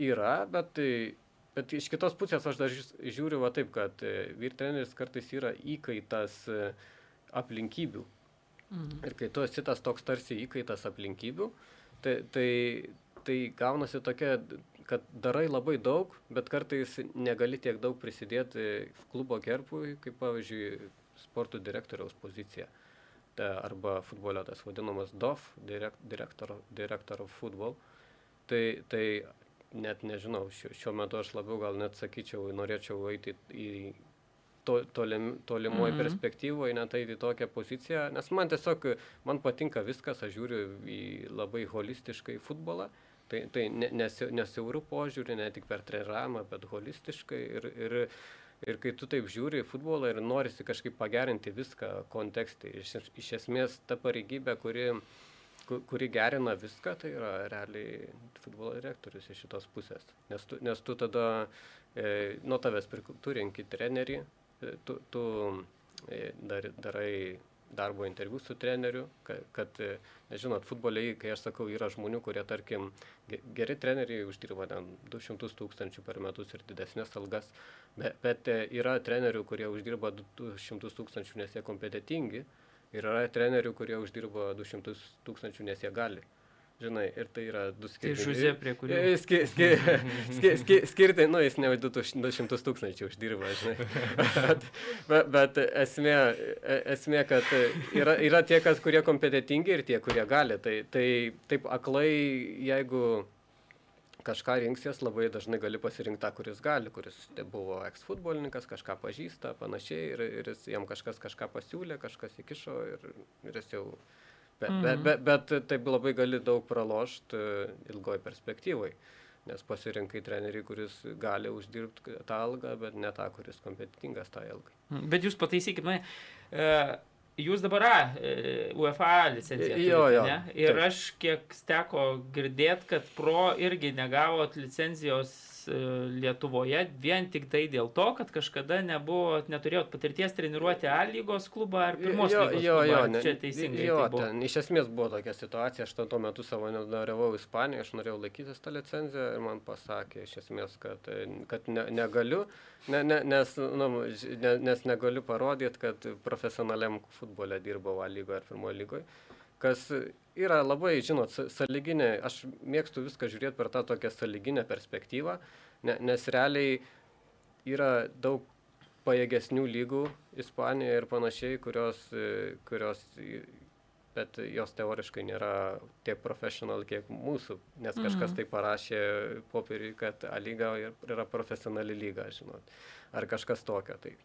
yra, bet tai Bet iš kitos pusės aš dar žiūriu va taip, kad e, vyr treneris kartais yra įkaitas e, aplinkybių. Mhm. Ir kai tu esi tas toks tarsi įkaitas aplinkybių, tai, tai, tai gaunasi tokia, kad darai labai daug, bet kartais negali tiek daug prisidėti klubo gerpui, kaip pavyzdžiui, sporto direktoriaus pozicija. Ta, arba futbolio tas vadinamas DOF, Director, director of Football. Tai, tai net nežinau, šiuo, šiuo metu aš labiau gal net sakyčiau, norėčiau eiti į to, tolim, tolimoje mm -hmm. perspektyvoje, net eiti į tokią poziciją, nes man tiesiog, man patinka viskas, aš žiūriu į labai holistiškai futbolą, tai, tai nesiaurų požiūrį, ne tik per treniravimą, bet holistiškai ir, ir Ir kai tu taip žiūri į futbolą ir norisi kažkaip pagerinti viską kontekste, iš, iš esmės ta pareigybė, kuri, uh, kuri gerina viską, tai yra realiai futbolo direktorius iš šitos pusės. Nes tu, nes tu tada e, nuo tavęs tu renki trenerį, e, tu, tu e, dar, darai darbo interviu su treneriu, kad, kad e, nežinot, futboliai, kai aš sakau, yra žmonių, kurie, tarkim, geri treneriai uždirba ten 200 tūkstančių per metus ir didesnės algas, bet, bet yra trenerių, kurie uždirba 200 tūkstančių, nes jie kompetitingi, Ir yra trenerių, kurie uždirba 200 tūkstančių, nes jie gali. Žinai, ir tai yra du skirtingi. Tai žuzė, prie kurių. Ski, ski, ski, ski, skirti, nu, jis ne 200 tūkstančių uždirba, žinai. bet, bet, bet esmė, esmė, kad yra, yra tie, kas, kurie kompetitingi ir tie, kurie gali. Tai, tai taip aklai, jeigu kažką rinksies, labai dažnai gali pasirinkti tą, kuris gali, kuris buvo eksfutbolininkas, kažką pažįsta, panašiai, ir, ir jis, jam kažkas kažką pasiūlė, kažkas įkišo ir, ir jis jau... Bet, mm bet, bet, bet taip labai gali daug pralošti ilgoje perspektyvoje nes pasirinkai trenerį, kuris gali uždirbti tą algą, bet ne tą, kuris kompetitingas tą algą. Bet jūs pataisykit mane, e, Jūs dabar A, e, UEFA licenciją. Jo, turite, jo. Ne? Ir taip. aš kiek teko girdėti, kad Pro irgi negavot licencijos Lietuvoje vien tik tai dėl to, kad kažkada nebuvo, neturėjot patirties treniruoti A lygos klubą ar pirmos jo, lygos jo, klubą. jo, ne, čia teisingai. Jo, tai buvo? ten iš esmės buvo tokia situacija, aš tuo- metu savo nedalyvau Ispanijoje, aš norėjau laikytis tą licenciją ir man pasakė iš esmės, kad, e, kad ne, negaliu, ne, ne, nes, nu, ne, nes negaliu parodyti, kad profesionaliam futbole dirbau A lygoje ar pirmoje lygoje. Kas yra labai, žinot, sa- sąlyginė, aš mėgstu viską žiūrėti per tą tokią sąlyginę perspektyvą, ne, nes realiai yra daug pajėgesnių lygų Ispanijoje ir panašiai, kurios, kurios bet jos teoriškai nėra tiek profesional, kiek mūsų, nes kažkas tai parašė popieriui, kad A lyga yra profesionali lyga, žinot, ar kažkas tokio. Tai.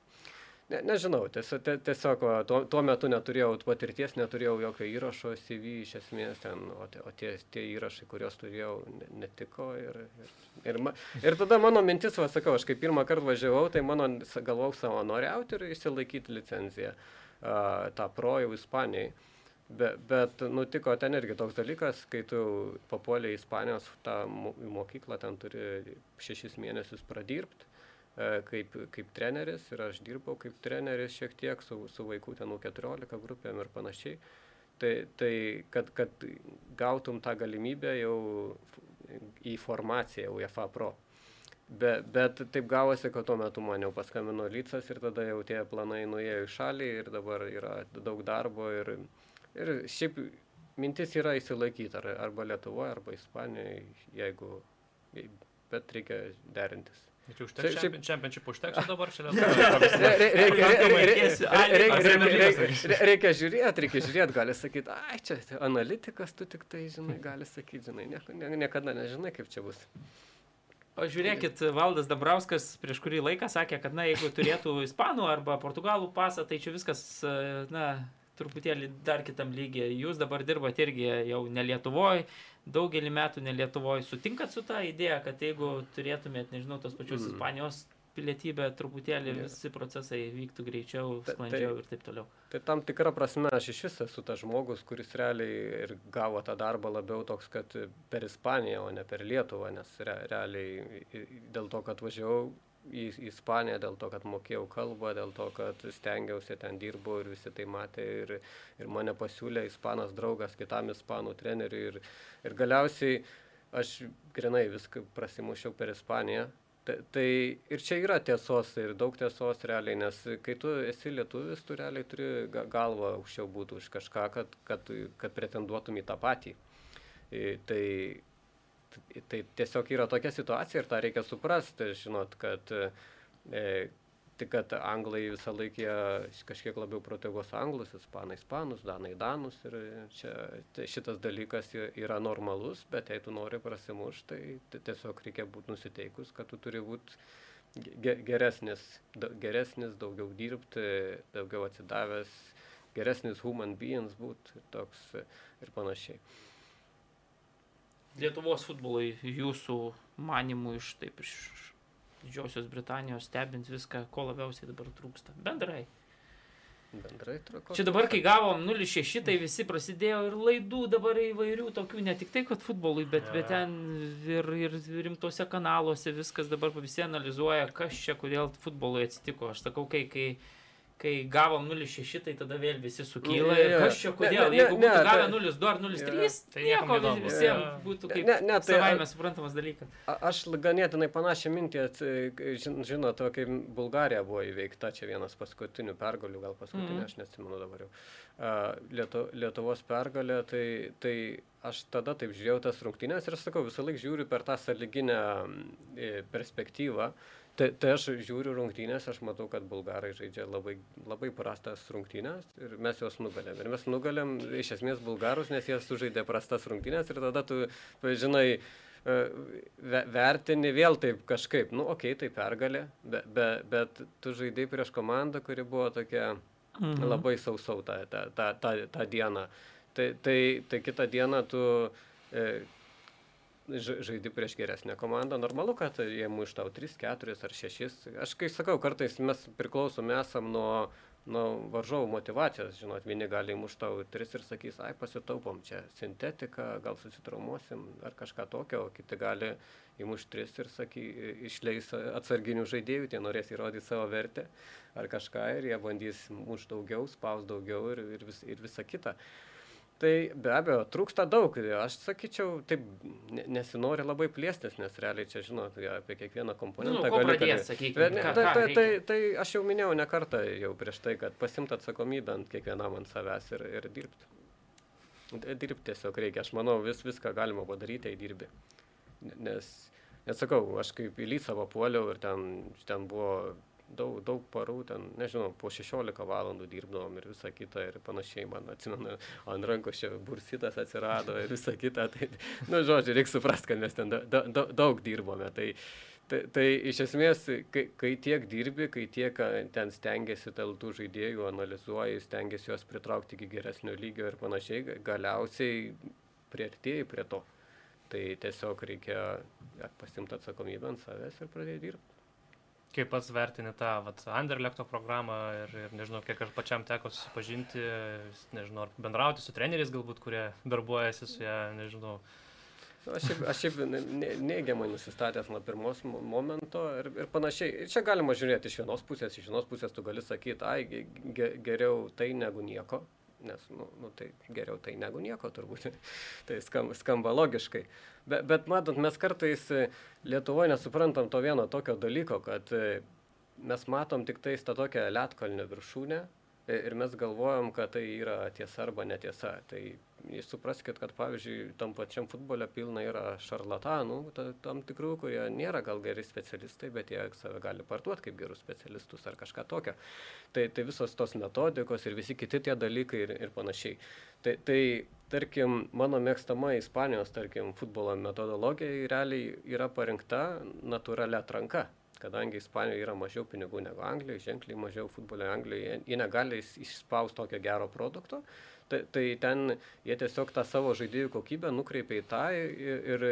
Ne, nežinau, tiesiog, tiesiog va, tuo, tuo metu neturėjau patirties, neturėjau jokio įrašo CV iš esmės ten, o, tie, o tie, tie įrašai, kuriuos turėjau, ne, netiko. Ir, ir, ir, ma, ir tada mano mintis, va, sakau, aš kai pirmą kartą važiavau, tai mano galvojau savanoriauti ir išsilaikyti licenciją, a, tą pro jau Ispanijai. Be, bet nutiko ten irgi toks dalykas, kai tu papuolė į Ispanijos tą mokyklą, ten turi šešis mėnesius pradirbti kaip, kaip treneris ir aš dirbau kaip treneris šiek tiek su, su vaikų ten nuo 14 grupėm ir panašiai. Tai, tai kad, kad gautum tą galimybę jau į formaciją UEFA Pro. Be, bet taip gavosi, kad tuo metu man jau paskambino Lycas ir tada jau tie planai nuėjo į šalį ir dabar yra daug darbo ir, ir šiaip mintis yra įsilaikyti ar, arba Lietuvoje, arba Ispanijoje, jeigu, bet reikia derintis. Tai užteks, championship užteks dabar čia re- Reikia žiūrėti, reikia žiūrėti, gali sakyti, ai čia analitikas, tu tik tai žinai, gali sakyti, žinai, niekada nežinai, kaip čia bus. O žiūrėkit, Valdas Dambrauskas prieš kurį laiką sakė, kad, na, jeigu turėtų ispanų arba portugalų pasą, tai čia viskas, e, na, truputėlį dar kitam lygiai. Jūs dabar dirbate irgi jau ne Lietuvoje, daugelį metų ne Lietuvoje. Sutinkat su tą idėją, kad jeigu turėtumėt, nežinau, tos pačios Mm. Ispanijos pilietybę, truputėlį Jo. visi procesai vyktų greičiau, Ta- sklandžiau tai- ir taip toliau. Tai tam tikra prasme aš iš vis esu tas žmogus, kuris realiai ir gavo tą darbą labiau toks, kad per Ispaniją, o ne per Lietuvą, nes re, realiai dėl to, kad važiavau į Ispaniją, dėl to, kad mokėjau kalbą, dėl to, kad stengiausi ten dirbau ir visi tai matė ir, ir mane pasiūlė ispanas draugas kitam ispanų treneriui ir, ir galiausiai aš grinai viską prasimušiau per Ispaniją. Ta- Tai ir čia yra tiesos ir daug tiesos realiai, nes kai tu esi lietuvis, tu realiai turi ga- galvą aukščiau būti už kažką, kad, kad, kad pretenduotum į tą patį. Tai, tai tiesiog yra tokia situacija ir tą reikia suprasti, žinot, kad, e, tik kad anglai visą laiką kažkiek labiau proteguos anglus, ispanai ispanus, danai danus ir čia šitas dalykas yra normalus, bet jei tu nori prasimušti, tai, tiesiog reikia būti nusiteikus, kad tu turi būti ge- geresnis, geresnis, daugiau dirbti, daugiau atsidavęs, geresnis human beings būti toks e, ir panašiai. Lietuvos futbolui jūsų manimų iš taip iš Didžiosios Britanijos stebint viską, ko labiausiai dabar trūksta. Bendrai. Bendrai truko. Čia dabar, kai gavom 0,6, tai visi prasidėjo ir laidų dabar įvairių tokių, ne tik tai, kad futbolui, bet, bet ten ir, ir rimtose kanaluose viskas dabar visi analizuoja, kas čia, kodėl futbolui atsitiko. Aš sakau, kai, kai, kai gavom 0,6, tai tada vėl visi sukyla. Ne, Ir ne, kas čia, ne, kodėl? ne, Jeigu ne, būtų gavę tai- 0,2 ar 0,3, Tai tai nieko neįdomu. visiems Ne, būtų ne, kaip ne, ne, tai- savaime suprantamas dalykas. A- Aš ganėtinai panašią mintį, žin- žinot, kai Bulgarija buvo įveikta, čia vienas paskutinių pergalių, gal paskutinė, Mhm. aš neatsimenu dabar jau. A, Lietu, Lietuvos pergalė, tai, tai aš tada taip žiūrėjau tas rungtynės ir aš sakau, visą laiką žiūriu per tą saliginę mm, perspektyvą. Tai, tai aš žiūriu rungtynės, aš matau, kad bulgarai žaidžia labai, labai prastas rungtynės ir mes juos nugalėm. Ir mes nugalėm iš esmės bulgarus, nes jie sužaidė prastas rungtynės ir tada tu, žinai, e, ve- vertini vėl taip kažkaip, nu, okei, okay, tai pergalė, be, be, bet tu žaidai prieš komandą, kuri buvo tokia mhm. labai sausau tą, tą, tą, tą, tą dieną. Tai, tai, tai kitą dieną tu e, žaidi prieš geresnę komandą. Normalu, kad jie muštau 3, 4 ar 6. Aš kai sakau, kartais mes priklausomi esam nuo, nuo varžovų motivacijos, žinot, vieni gali įmušti tau tris ir sakys, ai pasitaupom čia sintetiką, gal susitraumuosim ar kažką tokio, o kiti gali įmušti tris ir saky, išleis atsarginių žaidėjų, tie norės įrodyti savo vertę ar kažką ir jie bandys mušti daugiau, spaus daugiau ir, ir, vis, ir visa kita. Tai be abejo, trūksta daug. Aš sakyčiau, taip nesinori labai plėstis, nes realiai čia, žinot, apie kiekvieną komponentą. Nu, nu, pradės, sakykime, ne, tai, tai, tai, tai aš jau minėjau ne kartą jau prieš tai, kad pasimti atsakomybę ant kiekvienam ant savęs ir, ir dirbti. Dirbti tiesiog reikia. Aš manau, vis, viską galima padaryti, jei dirbi. Nes, nes sakau, aš kaip į Lysavą puoliau ir ten, ten buvo daug, daug parų, ten, nežinau, po 16 valandų dirbdavom ir visą kitą ir panašiai, man atsimenu, ant rankos čia bursitas atsirado ir visą kitą. Tai, nu, žodžiu, reikia suprasti, kad mes ten da, da, da, daug dirbome. Tai, tai, tai iš esmės, kai, kai tiek dirbi, kai tiek ten stengiasi dėl tų žaidėjų, analizuoji, stengiasi juos pritraukti iki geresnio lygio ir panašiai, galiausiai prieartėjai prie to. Tai tiesiog reikia pasimti atsakomybę ant savęs ir pradėti dirbti. Kaip pats vertini tą vat, Anderlekto programą ir, ir nežinau, kiek aš pačiam teko susipažinti, nežinau, ar bendrauti su treneriais galbūt, kurie darbuojasi su ją, nežinau. Nu, aš šiaip, aš šiaip neigiamai nusistatęs nuo pirmos momento ir, ir panašiai. Ir čia galima žiūrėti iš vienos pusės, iš vienos pusės tu gali sakyti, ai, geriau tai negu nieko, nes, nu, nu, tai geriau tai negu nieko turbūt. tai skamba, skamba logiškai. Bet, bet matot, mes kartais Lietuvoje nesuprantam to vieno tokio dalyko, kad mes matom tik tais tą tokią lietkalnio viršūnę ir mes galvojam, kad tai yra tiesa arba netiesa. Tai supraskite, kad pavyzdžiui, tam pačiam futbole pilna yra šarlatanų, ta, tam tikrų, kurie nėra gal geri specialistai, bet jie save gali parduoti kaip gerus specialistus ar kažką tokio. Tai, tai visos tos metodikos ir visi kiti tie dalykai ir, ir panašiai. Tai, tai tarkim, mano mėgstama Ispanijos, tarkim, futbolo metodologija realiai yra parinkta natūralia atranka kadangi Ispanijoje yra mažiau pinigų negu Anglijoje, ženkliai mažiau futbolo Anglijoje, jie negali išspausti tokio gero produkto, tai, tai ten jie tiesiog tą savo žaidėjų kokybę nukreipia į tą ir, ir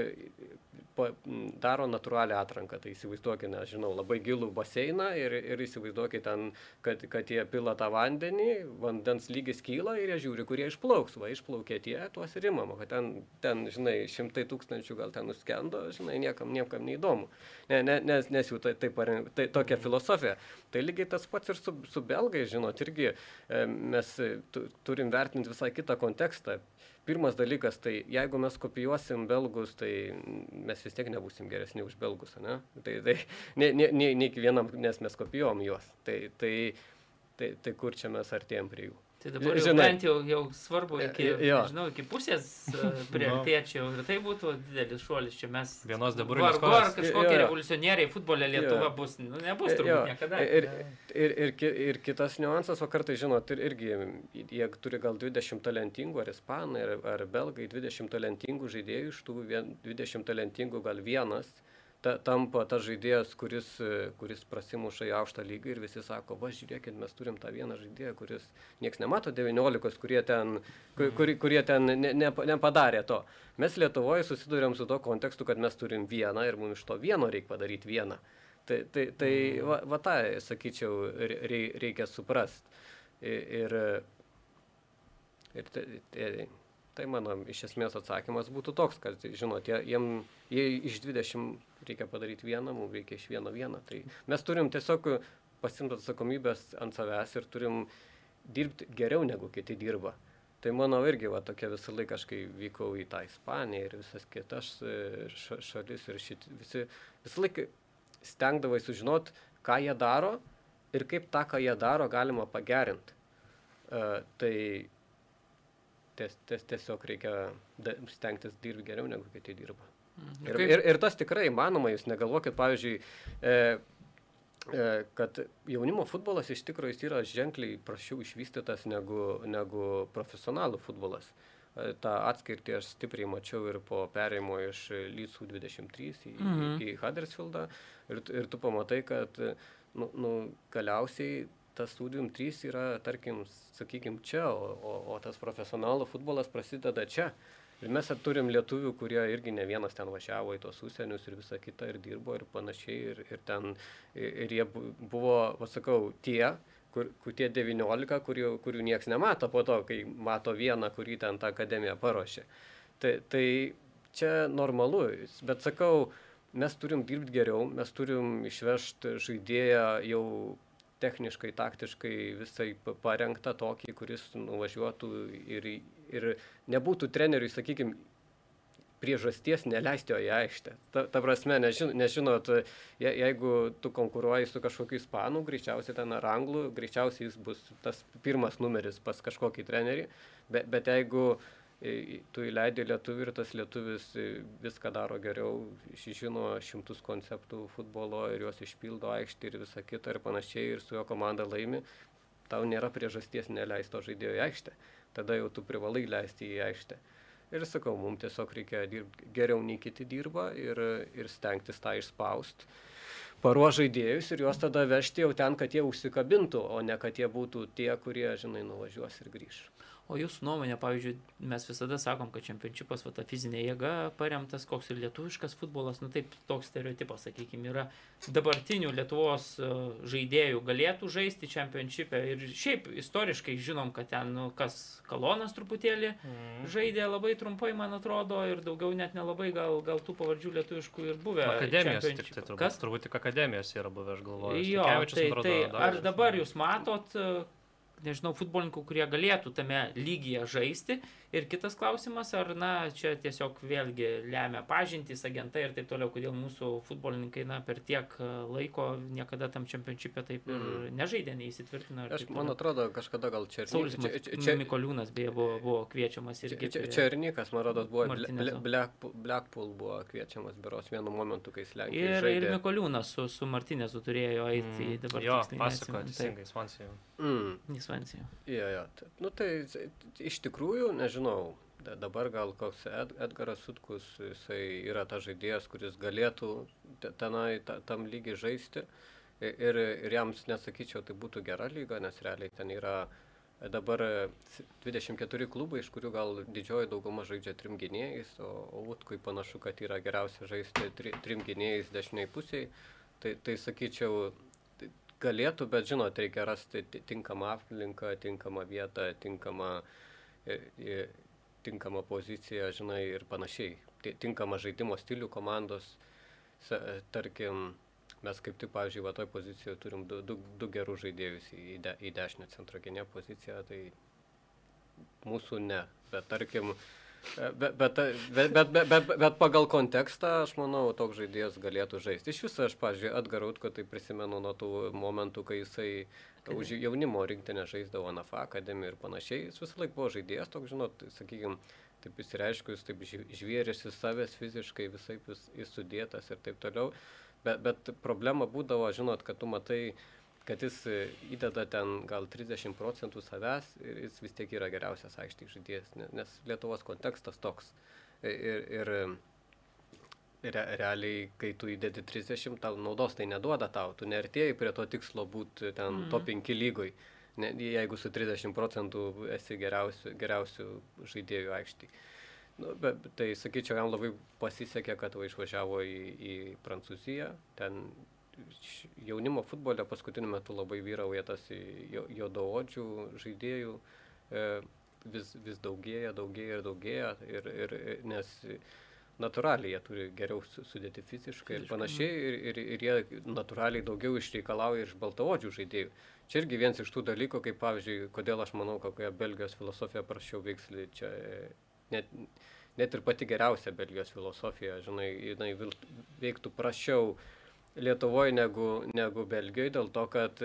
daro natūralią atranką. Tai įsivaizduokite, aš žinau, labai gilų baseiną ir, ir įsivaizduokite ten, kad, kad jie pila tą vandenį, vandens lygis kyla ir jie žiūri, kurie išplauks. Va, išplaukė tie, tuos ir imama, kad ten, ten, žinai, šimtai tūkstančių gal ten nuskendo, žinai, niekam, niekam neįdomu. Ne, ne, nes, nes jų tai, tai, tai tokia filosofija. Tai lygiai tas pats ir su, su belgai, žinot, irgi e, mes turim vertinti visai kitą kontekstą pirmas dalykas, tai jeigu mes kopijuosim belgus, tai mes vis tiek nebūsim geresni už belgus, ne? Tai, tai ne, ne, ne, ne kiekvienam, nes mes kopijuom juos. Tai, tai, tai, tai kur čia mes artėjom prie jų? Tai dabar jau Žinai, bent jau, jau svarbu iki, jo. žinau, iki pusės prieartėčiau ir tai būtų didelis šuolis. Čia mes vienos dabar vargu ar kažkokie jo. revoliucionieriai futbole Lietuva jo. bus, nu, nebus turbūt jo. niekada. Ir, ir, ir, ir kitas niuansas, o kartai žinot, ir, irgi, jie turi gal 20 talentingų, ar ispanai, ar, ar belgai, 20 talentingų žaidėjų, iš tų 20 talentingų gal vienas ta, tampa tas žaidėjas, kuris, kuris prasimuša į aukštą lygą ir visi sako, va žiūrėkit, mes turim tą vieną žaidėją, kuris nieks nemato 19, kurie ten, kur, kur, kurie ten ne, ne, nepadarė to. Mes Lietuvoje susidurėm su to kontekstu, kad mes turim vieną ir mums iš to vieno reikia padaryti vieną. Tai, tai, tai va, va tą, sakyčiau, reikia suprasti. Ir, ir, ir Tai mano iš esmės atsakymas būtų toks, kad, žinot, jie, jiem, jie iš 20 reikia padaryti vieną, mums reikia iš vieno vieną. Tai mes turim tiesiog pasimti atsakomybės ant savęs ir turim dirbti geriau negu kiti dirba. Tai mano irgi va tokia visą laiką, aš kai vykau į tą Ispaniją ir visas kitas šalis ir šit, visi visą laiką stengdavai sužinot, ką jie daro ir kaip tą, ką jie daro, galima pagerinti. Uh, tai ties, ties, tiesiog reikia stengtis dirbti geriau negu kiti dirba. Mhm. Ir, ir, ir tas tikrai įmanoma, jūs negalvokit, pavyzdžiui, e, e, kad jaunimo futbolas iš tikrųjų yra ženkliai prašiau išvystytas negu, negu profesionalų futbolas. E, tą atskirtį aš stipriai mačiau ir po perėjimo iš Lysų 23 į, mhm. į Huddersfieldą ir, ir tu pamatai, kad nu, nu, galiausiai tas studium 3 yra, tarkim, sakykim, čia, o, o, o tas profesionalų futbolas prasideda čia. Ir mes turim lietuvių, kurie irgi ne vienas ten važiavo į tos užsienius ir visą kitą ir dirbo ir panašiai. Ir, ir ten, ir jie buvo, vasakau, tie, kur, kur tie 19, kurių, kurių niekas nemato po to, kai mato vieną, kurį ten tą akademiją paruošė. Tai, tai čia normalu, bet sakau, mes turim dirbti geriau, mes turim išvežti žaidėją jau techniškai, taktiškai visai parengtą tokį, kuris nuvažiuotų ir, ir nebūtų treneriui, sakykime, priežasties neleisti jo į aikštę. Ta, ta prasme, nežin, nežinot, je, jeigu tu konkuruoji su kažkokiu ispanų, greičiausiai ten ar anglų, greičiausiai jis bus tas pirmas numeris pas kažkokį trenerį, bet, bet jeigu uh, tu įleidai lietuvį ir tas lietuvis viską daro geriau, žino šimtus konceptų futbolo ir juos išpildo aikštį ir visą kitą ir panašiai ir su jo komanda laimi, tau nėra priežasties neleisto žaidėjo į aikštę. Tada jau tu privalai leisti į aikštę. Ir sakau, mums tiesiog reikia dirbti geriau nei kiti dirba ir, ir stengtis tą išspausti. Paruoš žaidėjus ir juos tada vežti jau ten, kad jie užsikabintų, o ne kad jie būtų tie, kurie, žinai, nuvažiuos ir grįž. O jūsų nuomonė, pavyzdžiui, mes visada sakom, kad čempionšipas, va, ta fizinė jėga paremtas, koks ir lietuviškas futbolas, nu taip, toks stereotipas, sakykime, yra dabartinių Lietuvos e, žaidėjų galėtų žaisti čempionšipę ir šiaip istoriškai žinom, kad ten, nu, kas Kalonas truputėlį mm. žaidė labai trumpai, man atrodo, ir daugiau net nelabai gal, gal tų pavardžių lietuviškų ir buvę. Akademijos, tik, tai turbūt, kas? Turbūt tik akademijos yra buvę, aš galvoju. Jo, tai, tai ar dabar jūs matot, nežinau, futbolininkų, kurie galėtų tame lygyje žaisti. Ir kitas klausimas, ar, na, čia tiesiog vėlgi lemia pažintys, agentai ir taip toliau, kodėl mūsų futbolininkai, na, per tiek e, laiko niekada tam čempionšipė taip ir mm. nežaidė, neįsitvirtino. Aš, man atrodo, kažkada gal Černikas. Saulis čia, čia, čia, Mikoliūnas beje buvo, buvo kviečiamas irgi. Čia, Černikas, man rodos, buvo Blackpool, Blackpool buvo kviečiamas beros vienu momentu, kai jis lenkė. Ir, žaidė. ir Mikoliūnas su, su Martinėzu turėjo eiti mm. dabar. Jo, pasakoja, teisingai, Svansijai. Mm. Svansijai. Jo, jo. Nu tai iš tikrųjų, nežinau, dabar gal koks Ed, Edgaras Sutkus, jisai yra tas žaidėjas, kuris galėtų tenai ta, tam lygiai žaisti. Ir, ir jam, nesakyčiau, tai būtų gera lyga, nes realiai ten yra dabar 24 klubai, iš kurių gal didžioji dauguma žaidžia trim gynėjais, o, o Utkui panašu, kad yra geriausia žaisti tri, trim gynėjais dešiniai pusiai. Tai, tai sakyčiau, galėtų, bet žinot, reikia rasti tinkamą aplinką, tinkamą vietą, tinkamą, tinkamą poziciją, žinai, ir panašiai. Tinkamą žaidimo stilių komandos, tarkim, mes kaip tik, pavyzdžiui, va toj pozicijoje turim du, du, du gerus žaidėjus į, de, į dešinę centro gynę poziciją, tai mūsų ne. Bet tarkim, Bet, bet, bet, bet, bet, bet pagal kontekstą, aš manau, toks žaidėjas galėtų žaisti. Iš viso aš, pažiūrėjau, Atgarautko tai prisimenu nuo tų momentų, kai jisai už jaunimo rinktinę žaisdavo NFA akademiją ir panašiai. Jis visą laiką buvo žaidėjas, toks, žinot, sakykime, taip įsireiškiu, jis taip žvėrėsi savęs fiziškai, visai jis, jis sudėtas ir taip toliau. Bet, bet problema būdavo, žinot, kad tu matai, kad jis e, įdeda ten gal 30 procentų savęs ir jis vis tiek yra geriausias aikštėje žaidėjas, nes Lietuvos kontekstas toks. Ir, ir re, realiai, kai tu įdedi 30, tau naudos tai neduoda tau, tu nertėjai prie to tikslo būti ten mm. top 5 lygoj, ne, jeigu su 30 procentų esi geriausių, geriausių žaidėjų aikštėje. Nu, bet tai sakyčiau, jam labai pasisekė, kad va išvažiavo į, į Prancūziją, ten jaunimo futbole paskutiniu metu labai vyrauja tas juodaodžių žaidėjų, e, vis, vis daugėja, daugėja ir daugėja, ir, ir, nes natūraliai jie turi geriau sudėti fiziškai ir panašiai, ir, ir, ir jie natūraliai daugiau išreikalauja iš baltaodžių žaidėjų. Čia irgi vienas iš tų dalykų, kaip pavyzdžiui, kodėl aš manau, kokia Belgijos filosofija prašiau veiksli, čia net, net ir pati geriausia Belgijos filosofija, žinai, jinai veiktų prašiau Lietuvoje negu, negu Belgijoje, dėl to, kad,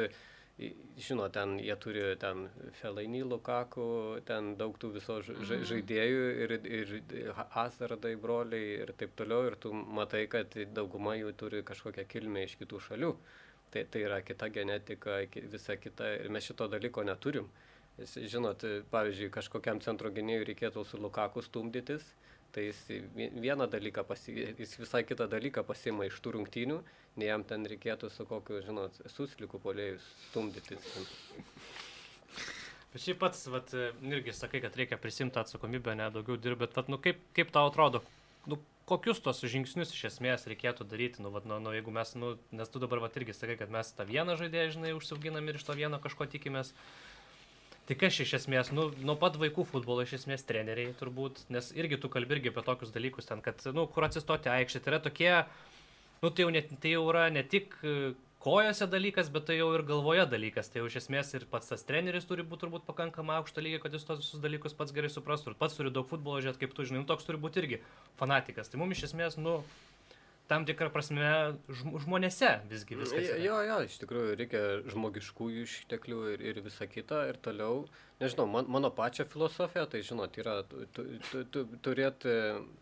žinot, ten jie turi ten Felainį Lukaku, ten daug tų viso ža žaidėjų ir, ir Asardai broliai ir taip toliau, ir tu matai, kad dauguma jų turi kažkokią kilmę iš kitų šalių. Tai, tai yra kita genetika, visa kita ir mes šito dalyko neturim. Žinot, pavyzdžiui, kažkokiam centro gynėjui reikėtų su Lukaku stumdytis, tai jis vieną dalyką, pasi, jis visai kitą dalyką pasima iš tų rungtynių, nei jam ten reikėtų su kokiu, žinot, susliku polėjus stumdytis. Bet šiaip pats, vat, irgi sakai, kad reikia prisimti atsakomybę, ne daugiau dirbti, bet vat, nu, kaip, kaip tau atrodo, nu, kokius tos žingsnius iš esmės reikėtų daryti, nu, vat, nu, nu, jeigu mes, nu, nes tu dabar vat, irgi sakai, kad mes tą vieną žaidėją, žinai, užsiauginam ir iš to vieno kažko tikimės. Tai kas iš esmės, nu, nuo pat vaikų futbolo iš esmės treneriai turbūt, nes irgi tu kalbi irgi apie tokius dalykus ten, kad, nu, kur atsistoti aikštė, tai yra tokie, nu, tai jau, ne, tai jau yra ne tik e, kojose dalykas, bet tai jau ir galvoje dalykas. Tai jau iš esmės ir pats tas treneris turi būti turbūt pakankamai aukšto lygio, kad jis tos visus dalykus pats gerai suprastų. Ir pats turi daug futbolo žiūrėti, kaip tu žinai, nu, toks turi būti irgi fanatikas. Tai mums iš esmės, nu, tam tikrą prasme žm- žmonėse visgi viskas. yra. Jo, jo, iš tikrųjų reikia žmogiškųjų išteklių ir, ir visa kita. Ir toliau, nežinau, man, mano pačia filosofija, tai žinot, yra tu, tu, tu, tu, turėti,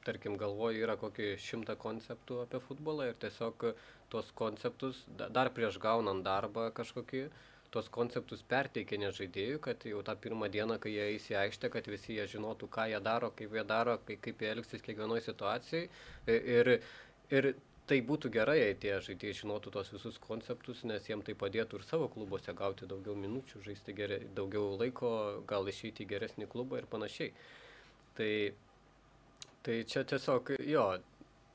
tarkim, galvoje yra kokį šimtą konceptų apie futbolą ir tiesiog tuos konceptus, da- dar prieš gaunant darbą kažkokį, tuos konceptus perteikia ne žaidėjų, kad jau tą pirmą dieną, kai jie įsiaištė, kad visi jie žinotų, ką jie daro, kaip jie daro, kaip, kaip jie elgsis kiekvienoje situacijoje. Ir, ir tai būtų gerai, jei tie žaidėjai žinotų tos visus konceptus, nes jiem tai padėtų ir savo klubuose gauti daugiau minučių, žaisti geriau, daugiau laiko, gal išeiti į geresnį klubą ir panašiai. Tai, tai čia tiesiog, jo,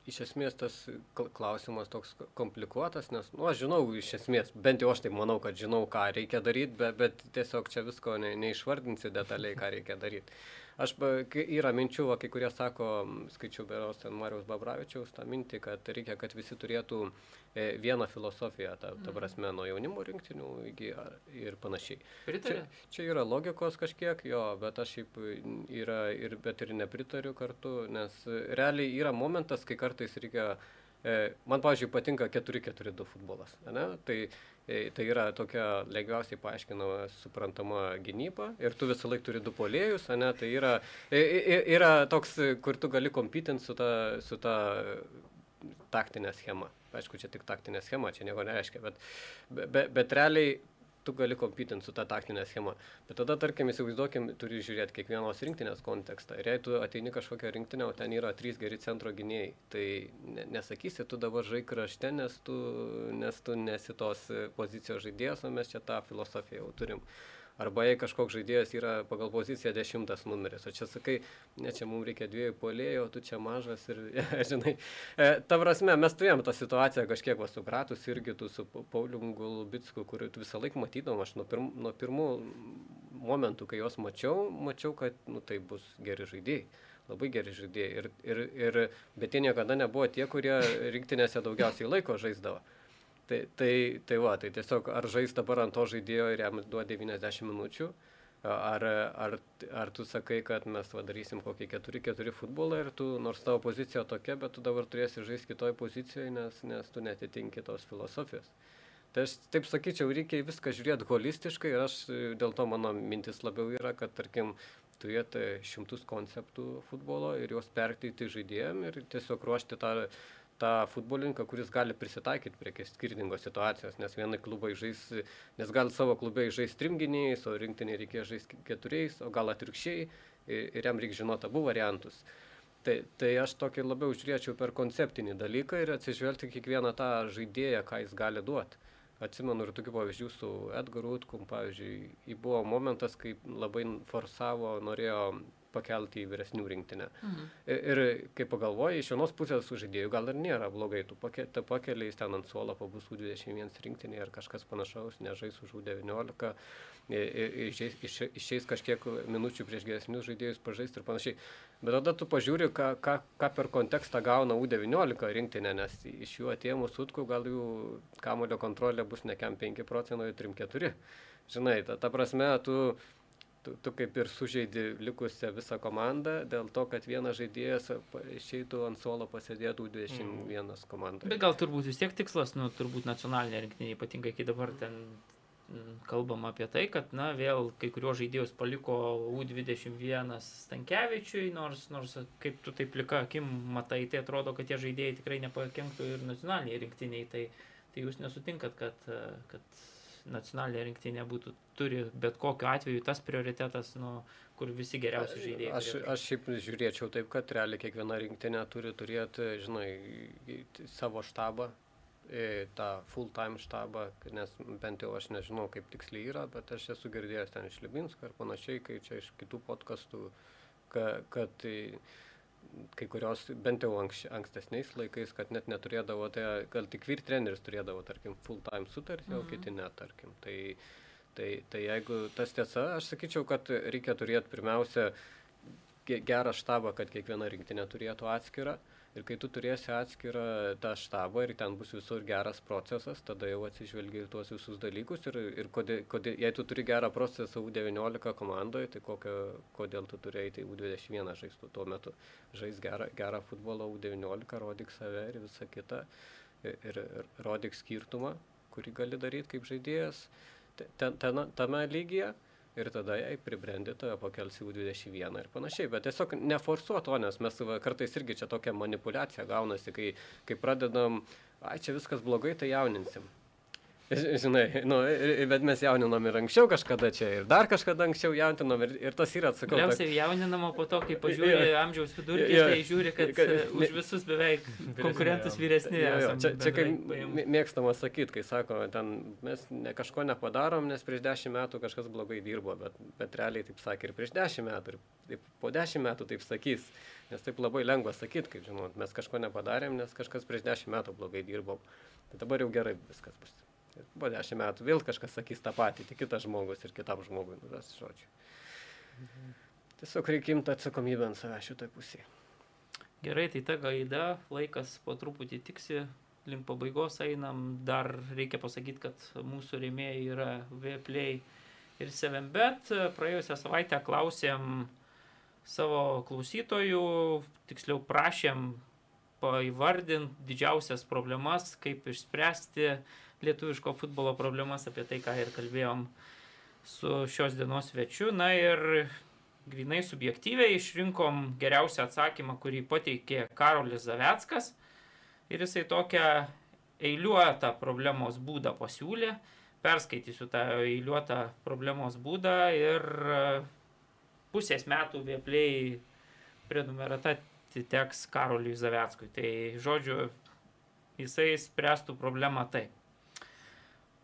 iš esmės tas kl- klausimas toks komplikuotas, nes, nu, aš žinau, iš esmės, bent jau aš taip manau, kad žinau, ką reikia daryti, bet, bet tiesiog čia visko ne, neišvardinsi detaliai, ką reikia daryti. Aš, yra minčių, va, kai kurie sako, skaičiau beros ten Marijos Babravičiaus tą mintį, kad reikia, kad visi turėtų e, vieną filosofiją, ta, ta prasme, nuo jaunimo rinktinių iki ir panašiai. Čia, Pritariu. čia yra logikos kažkiek jo, bet aš šiaip yra ir, bet ir nepritariu kartu, nes e, realiai yra momentas, kai kartais reikia, e, man, pavyzdžiui, patinka 4-4-2 futbolas, ne? tai, tai yra tokia lengviausiai paaiškinama, suprantama gynyba ir tu visą laiką turi du polėjus, ne? tai yra, yra toks, kur tu gali kompitinti su ta, su ta taktinė schema. Aišku, čia tik taktinė schema, čia nieko nereiškia, bet, be, be, bet realiai tu gali kompitinti su ta taktinė schema. Bet tada, tarkim, įsivaizduokim, turi žiūrėti kiekvienos rinktinės kontekstą. Ir jei tu ateini kažkokią rinktinę, o ten yra trys geri centro gynėjai, tai ne, nesakysi, tu dabar žai krašte, nes tu, nes tu nesi tos pozicijos žaidėjas, o mes čia tą filosofiją jau turim. Arba jei kažkoks žaidėjas yra pagal poziciją dešimtas numeris, o čia sakai, ne čia mums reikia dviejų polėjų, o tu čia mažas ir, žinai, e, ta prasme, mes turėjom tą situaciją kažkiek va su Kratus irgi, tu su Pa- Paulium Gulubicku, kur tu visą laiką matydavom, aš nuo, pirm, nuo pirmų momentų, kai juos mačiau, mačiau, kad nu, tai bus geri žaidėjai. Labai geri žaidėjai. Ir, ir, ir, bet jie niekada nebuvo tie, kurie rinktinėse daugiausiai laiko žaisdavo. Tai, tai, tai va, tai tiesiog ar žais dabar ant to žaidėjo ir jam duoda 90 minučių, ar, ar, ar tu sakai, kad mes va, darysim kokį 4-4 futbolą ir tu, nors tavo pozicija tokia, bet tu dabar turėsi žaisti kitoj pozicijoje, nes, nes tu netitinki tos filosofijos. Tai aš taip sakyčiau, reikia viską žiūrėti holistiškai ir aš e, dėl to mano mintis labiau yra, kad tarkim turėti šimtus konceptų futbolo ir juos perteikti žaidėjim ir tiesiog ruošti tą tą futbolininką, kuris gali prisitaikyti prie skirtingos situacijos, nes vienai klubai žais, nes gal savo klubai žais trim gynėjais, o rinktinė reikės žais keturiais, o gal atvirkščiai ir, ir jam reikia žinoti abu variantus. Tai, tai aš tokį labiau žiūrėčiau per konceptinį dalyką ir atsižvelgti kiekvieną tą žaidėją, ką jis gali duoti. Atsimenu ir tokių pavyzdžių su Edgaru Utkum, pavyzdžiui, buvo momentas, kai labai forsavo, norėjo pakelti į vyresnių rinktinę. Mhm. Ir kai pagalvoji, iš vienos pusės su žaidėjų gal ir nėra blogai, tu pakeli, pakeliai ten ant suolo pabus U21 rinktinė ar kažkas panašaus, nežais už U19, išeis, išeis kažkiek minučių prieš geresnius žaidėjus pažaisti ir panašiai. Bet tada tu pažiūri, ką, ką, ką per kontekstą gauna U19 rinktinė, nes iš jų atėmus sutkų gal jų kamulio kontrolė bus ne kem 5 procentų, 3-4. Žinai, ta, ta prasme, tu tu, tu kaip ir sužeidi likusią visą komandą dėl to, kad vienas žaidėjas išeitų ant suolo pasėdėtų 21 komandoje. Bet gal turbūt vis tiek tikslas, nu, turbūt nacionalinė rinktinė, ypatingai kai dabar ten mm, kalbam apie tai, kad, na, vėl kai kuriuos žaidėjus paliko U21 Stankievičiui, nors, nors kaip tu taip plika akim matai, tai atrodo, kad tie žaidėjai tikrai nepakenktų ir nacionaliniai rinktiniai, tai, tai jūs nesutinkat, kad, kad nacionalinė rinktinė būtų, turi bet kokiu atveju tas prioritetas, nu, kur visi geriausi žaidėjai. Aš, aš šiaip žiūrėčiau taip, kad realiai kiekviena rinktinė turi turėti, žinai, savo štabą, tą full-time štabą, nes bent jau aš nežinau, kaip tiksliai yra, bet aš esu girdėjęs ten iš Libinsko ir panašiai, kai čia iš kitų podkastų, ka, kad, tai- kai kurios, bent jau anks, ankstesniais laikais, kad net neturėdavo, tai gal tik vyr treneris turėdavo, tarkim, full time sutartį, o kiti ne, tarkim. Tai, tai, tai jeigu tas tiesa, aš sakyčiau, kad reikia turėti pirmiausia ge- gerą štabą, kad kiekviena rinktinė turėtų atskirą. Ir kai tu turėsi atskirą tą štabą ir ten bus visur geras procesas, tada jau atsižvelgi tuos visus dalykus. Ir, ir kodėl, kodėl, jei tu turi gerą procesą U19 komandoje, tai kokio, kodėl tu turi eiti į U21 žaistų tuo metu. Žais gerą, gerą futbolą U19, rodyk save ir visą kitą. Ir, ir, ir rodyk skirtumą, kurį gali daryti kaip žaidėjas ten, ten, tame lygyje ir tada jei pribrendė, tada pakelsi U21 ir panašiai. Bet tiesiog neforsuot to, nes mes kartais irgi čia tokia manipulacija gaunasi, kai, kai pradedam, ai čia viskas blogai, tai jauninsim. Žinai, nu, bet mes jauninom ir anksčiau kažkada čia, ir dar kažkada anksčiau jauninom, ir, ir tas yra, atsakau, Galiausiai jauninama po to, kai pažiūri Jo. amžiaus vidurkį, Jo. tai žiūri, kad e, už visus beveik konkurentus vyresni. Jo, esam čia, čia kaip mėgstama sakyti, kai sako, ten mes ne, kažko nepadarom, nes prieš dešimt metų kažkas blogai dirbo, bet, bet realiai taip sakė ir prieš dešimt metų, ir taip, po dešimt metų taip sakys, nes taip labai lengva sakyti, kaip žinot, mes kažko nepadarėm, nes kažkas prieš dešimt metų blogai dirbom. Tai dabar jau gerai viskas bus. Ir po dešimt metų vėl kažkas sakys tą patį, tik kitas žmogus ir kitam žmogui, nu tas žodžiu. Tiesiog reikia imti atsakomybę ant savęs šitoj pusėje. Gerai, tai ta gaida, laikas po truputį tiksi, link pabaigos einam, dar reikia pasakyti, kad mūsų rėmėjai yra Vplay ir 7bet. Praėjusią savaitę klausėm savo klausytojų, tiksliau prašėm paivardinti didžiausias problemas, kaip išspręsti lietuviško futbolo problemas, apie tai, ką ir kalbėjom su šios dienos svečiu. Na ir grinai subjektyviai išrinkom geriausią atsakymą, kurį pateikė Karolis Zaveckas. Ir jisai tokią eiliuotą problemos būdą pasiūlė. Perskaitysiu tą eiliuotą problemos būdą ir e, pusės metų viepliai prenumerata atiteks Karoliui Zaveckui. Tai žodžiu, jisai spręstų problemą taip.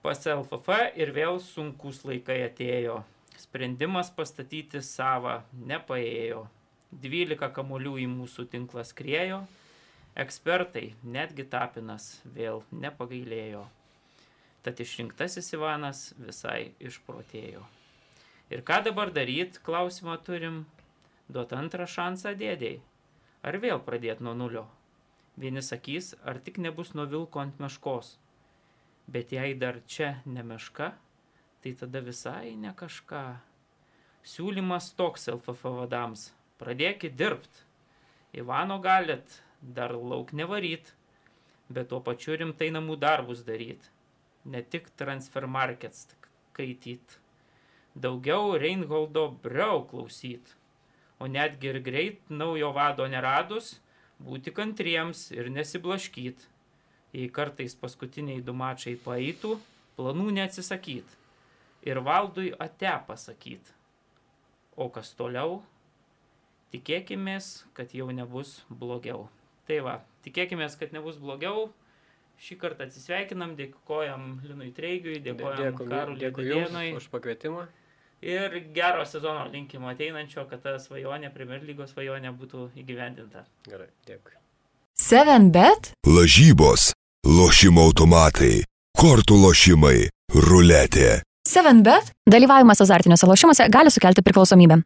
Pas LFF ir vėl sunkus laikai atėjo. Sprendimas pastatyti savą nepaėjo. 12 kamolių į mūsų tinklą skriejo. Ekspertai, netgi Tapinas, vėl nepagailėjo. Tad išrinktasis Ivanas visai išprotėjo. Ir ką dabar daryti, klausimą turim. Duot antrą šansą dėdėjai. Ar vėl pradėti nuo nulio? Vieni sakys, ar tik nebus nuo vilko ant meškos. Bet jei dar čia ne meška, tai tada visai ne kažką. Siūlymas toks LFF vadams. Pradėkit dirbt. Ivano galit dar lauk nevaryt, bet tuo pačiu rimtai namų darbus daryt. Ne tik transfer markets skaityt. Daugiau Reinholdo Breu klausyt. O netgi ir greit naujo vado neradus, būti kantriems ir nesiblaškyt. Jei kartais paskutiniai du mačai paeitų, planų neatsisakyt. Ir valdui ate pasakyt. O kas toliau? Tikėkime, kad jau nebus blogiau. Tai va, tikėkime, kad nebus blogiau. Šį kartą atsisveikinam, dėkojam Linui Treigiui, dėkojam Dėkui, Jums Dėdienui už pakvietimą. ir gero sezono linkimo ateinančio, kad ta svajonė, Premier lygos svajonė būtų įgyvendinta. Gerai, dėkui. 7bet Lažybos, lošimo automatai, kortų lošimai, ruletė. 7bet dalyvavimas azartiniuose lošimuose gali sukelti priklausomybę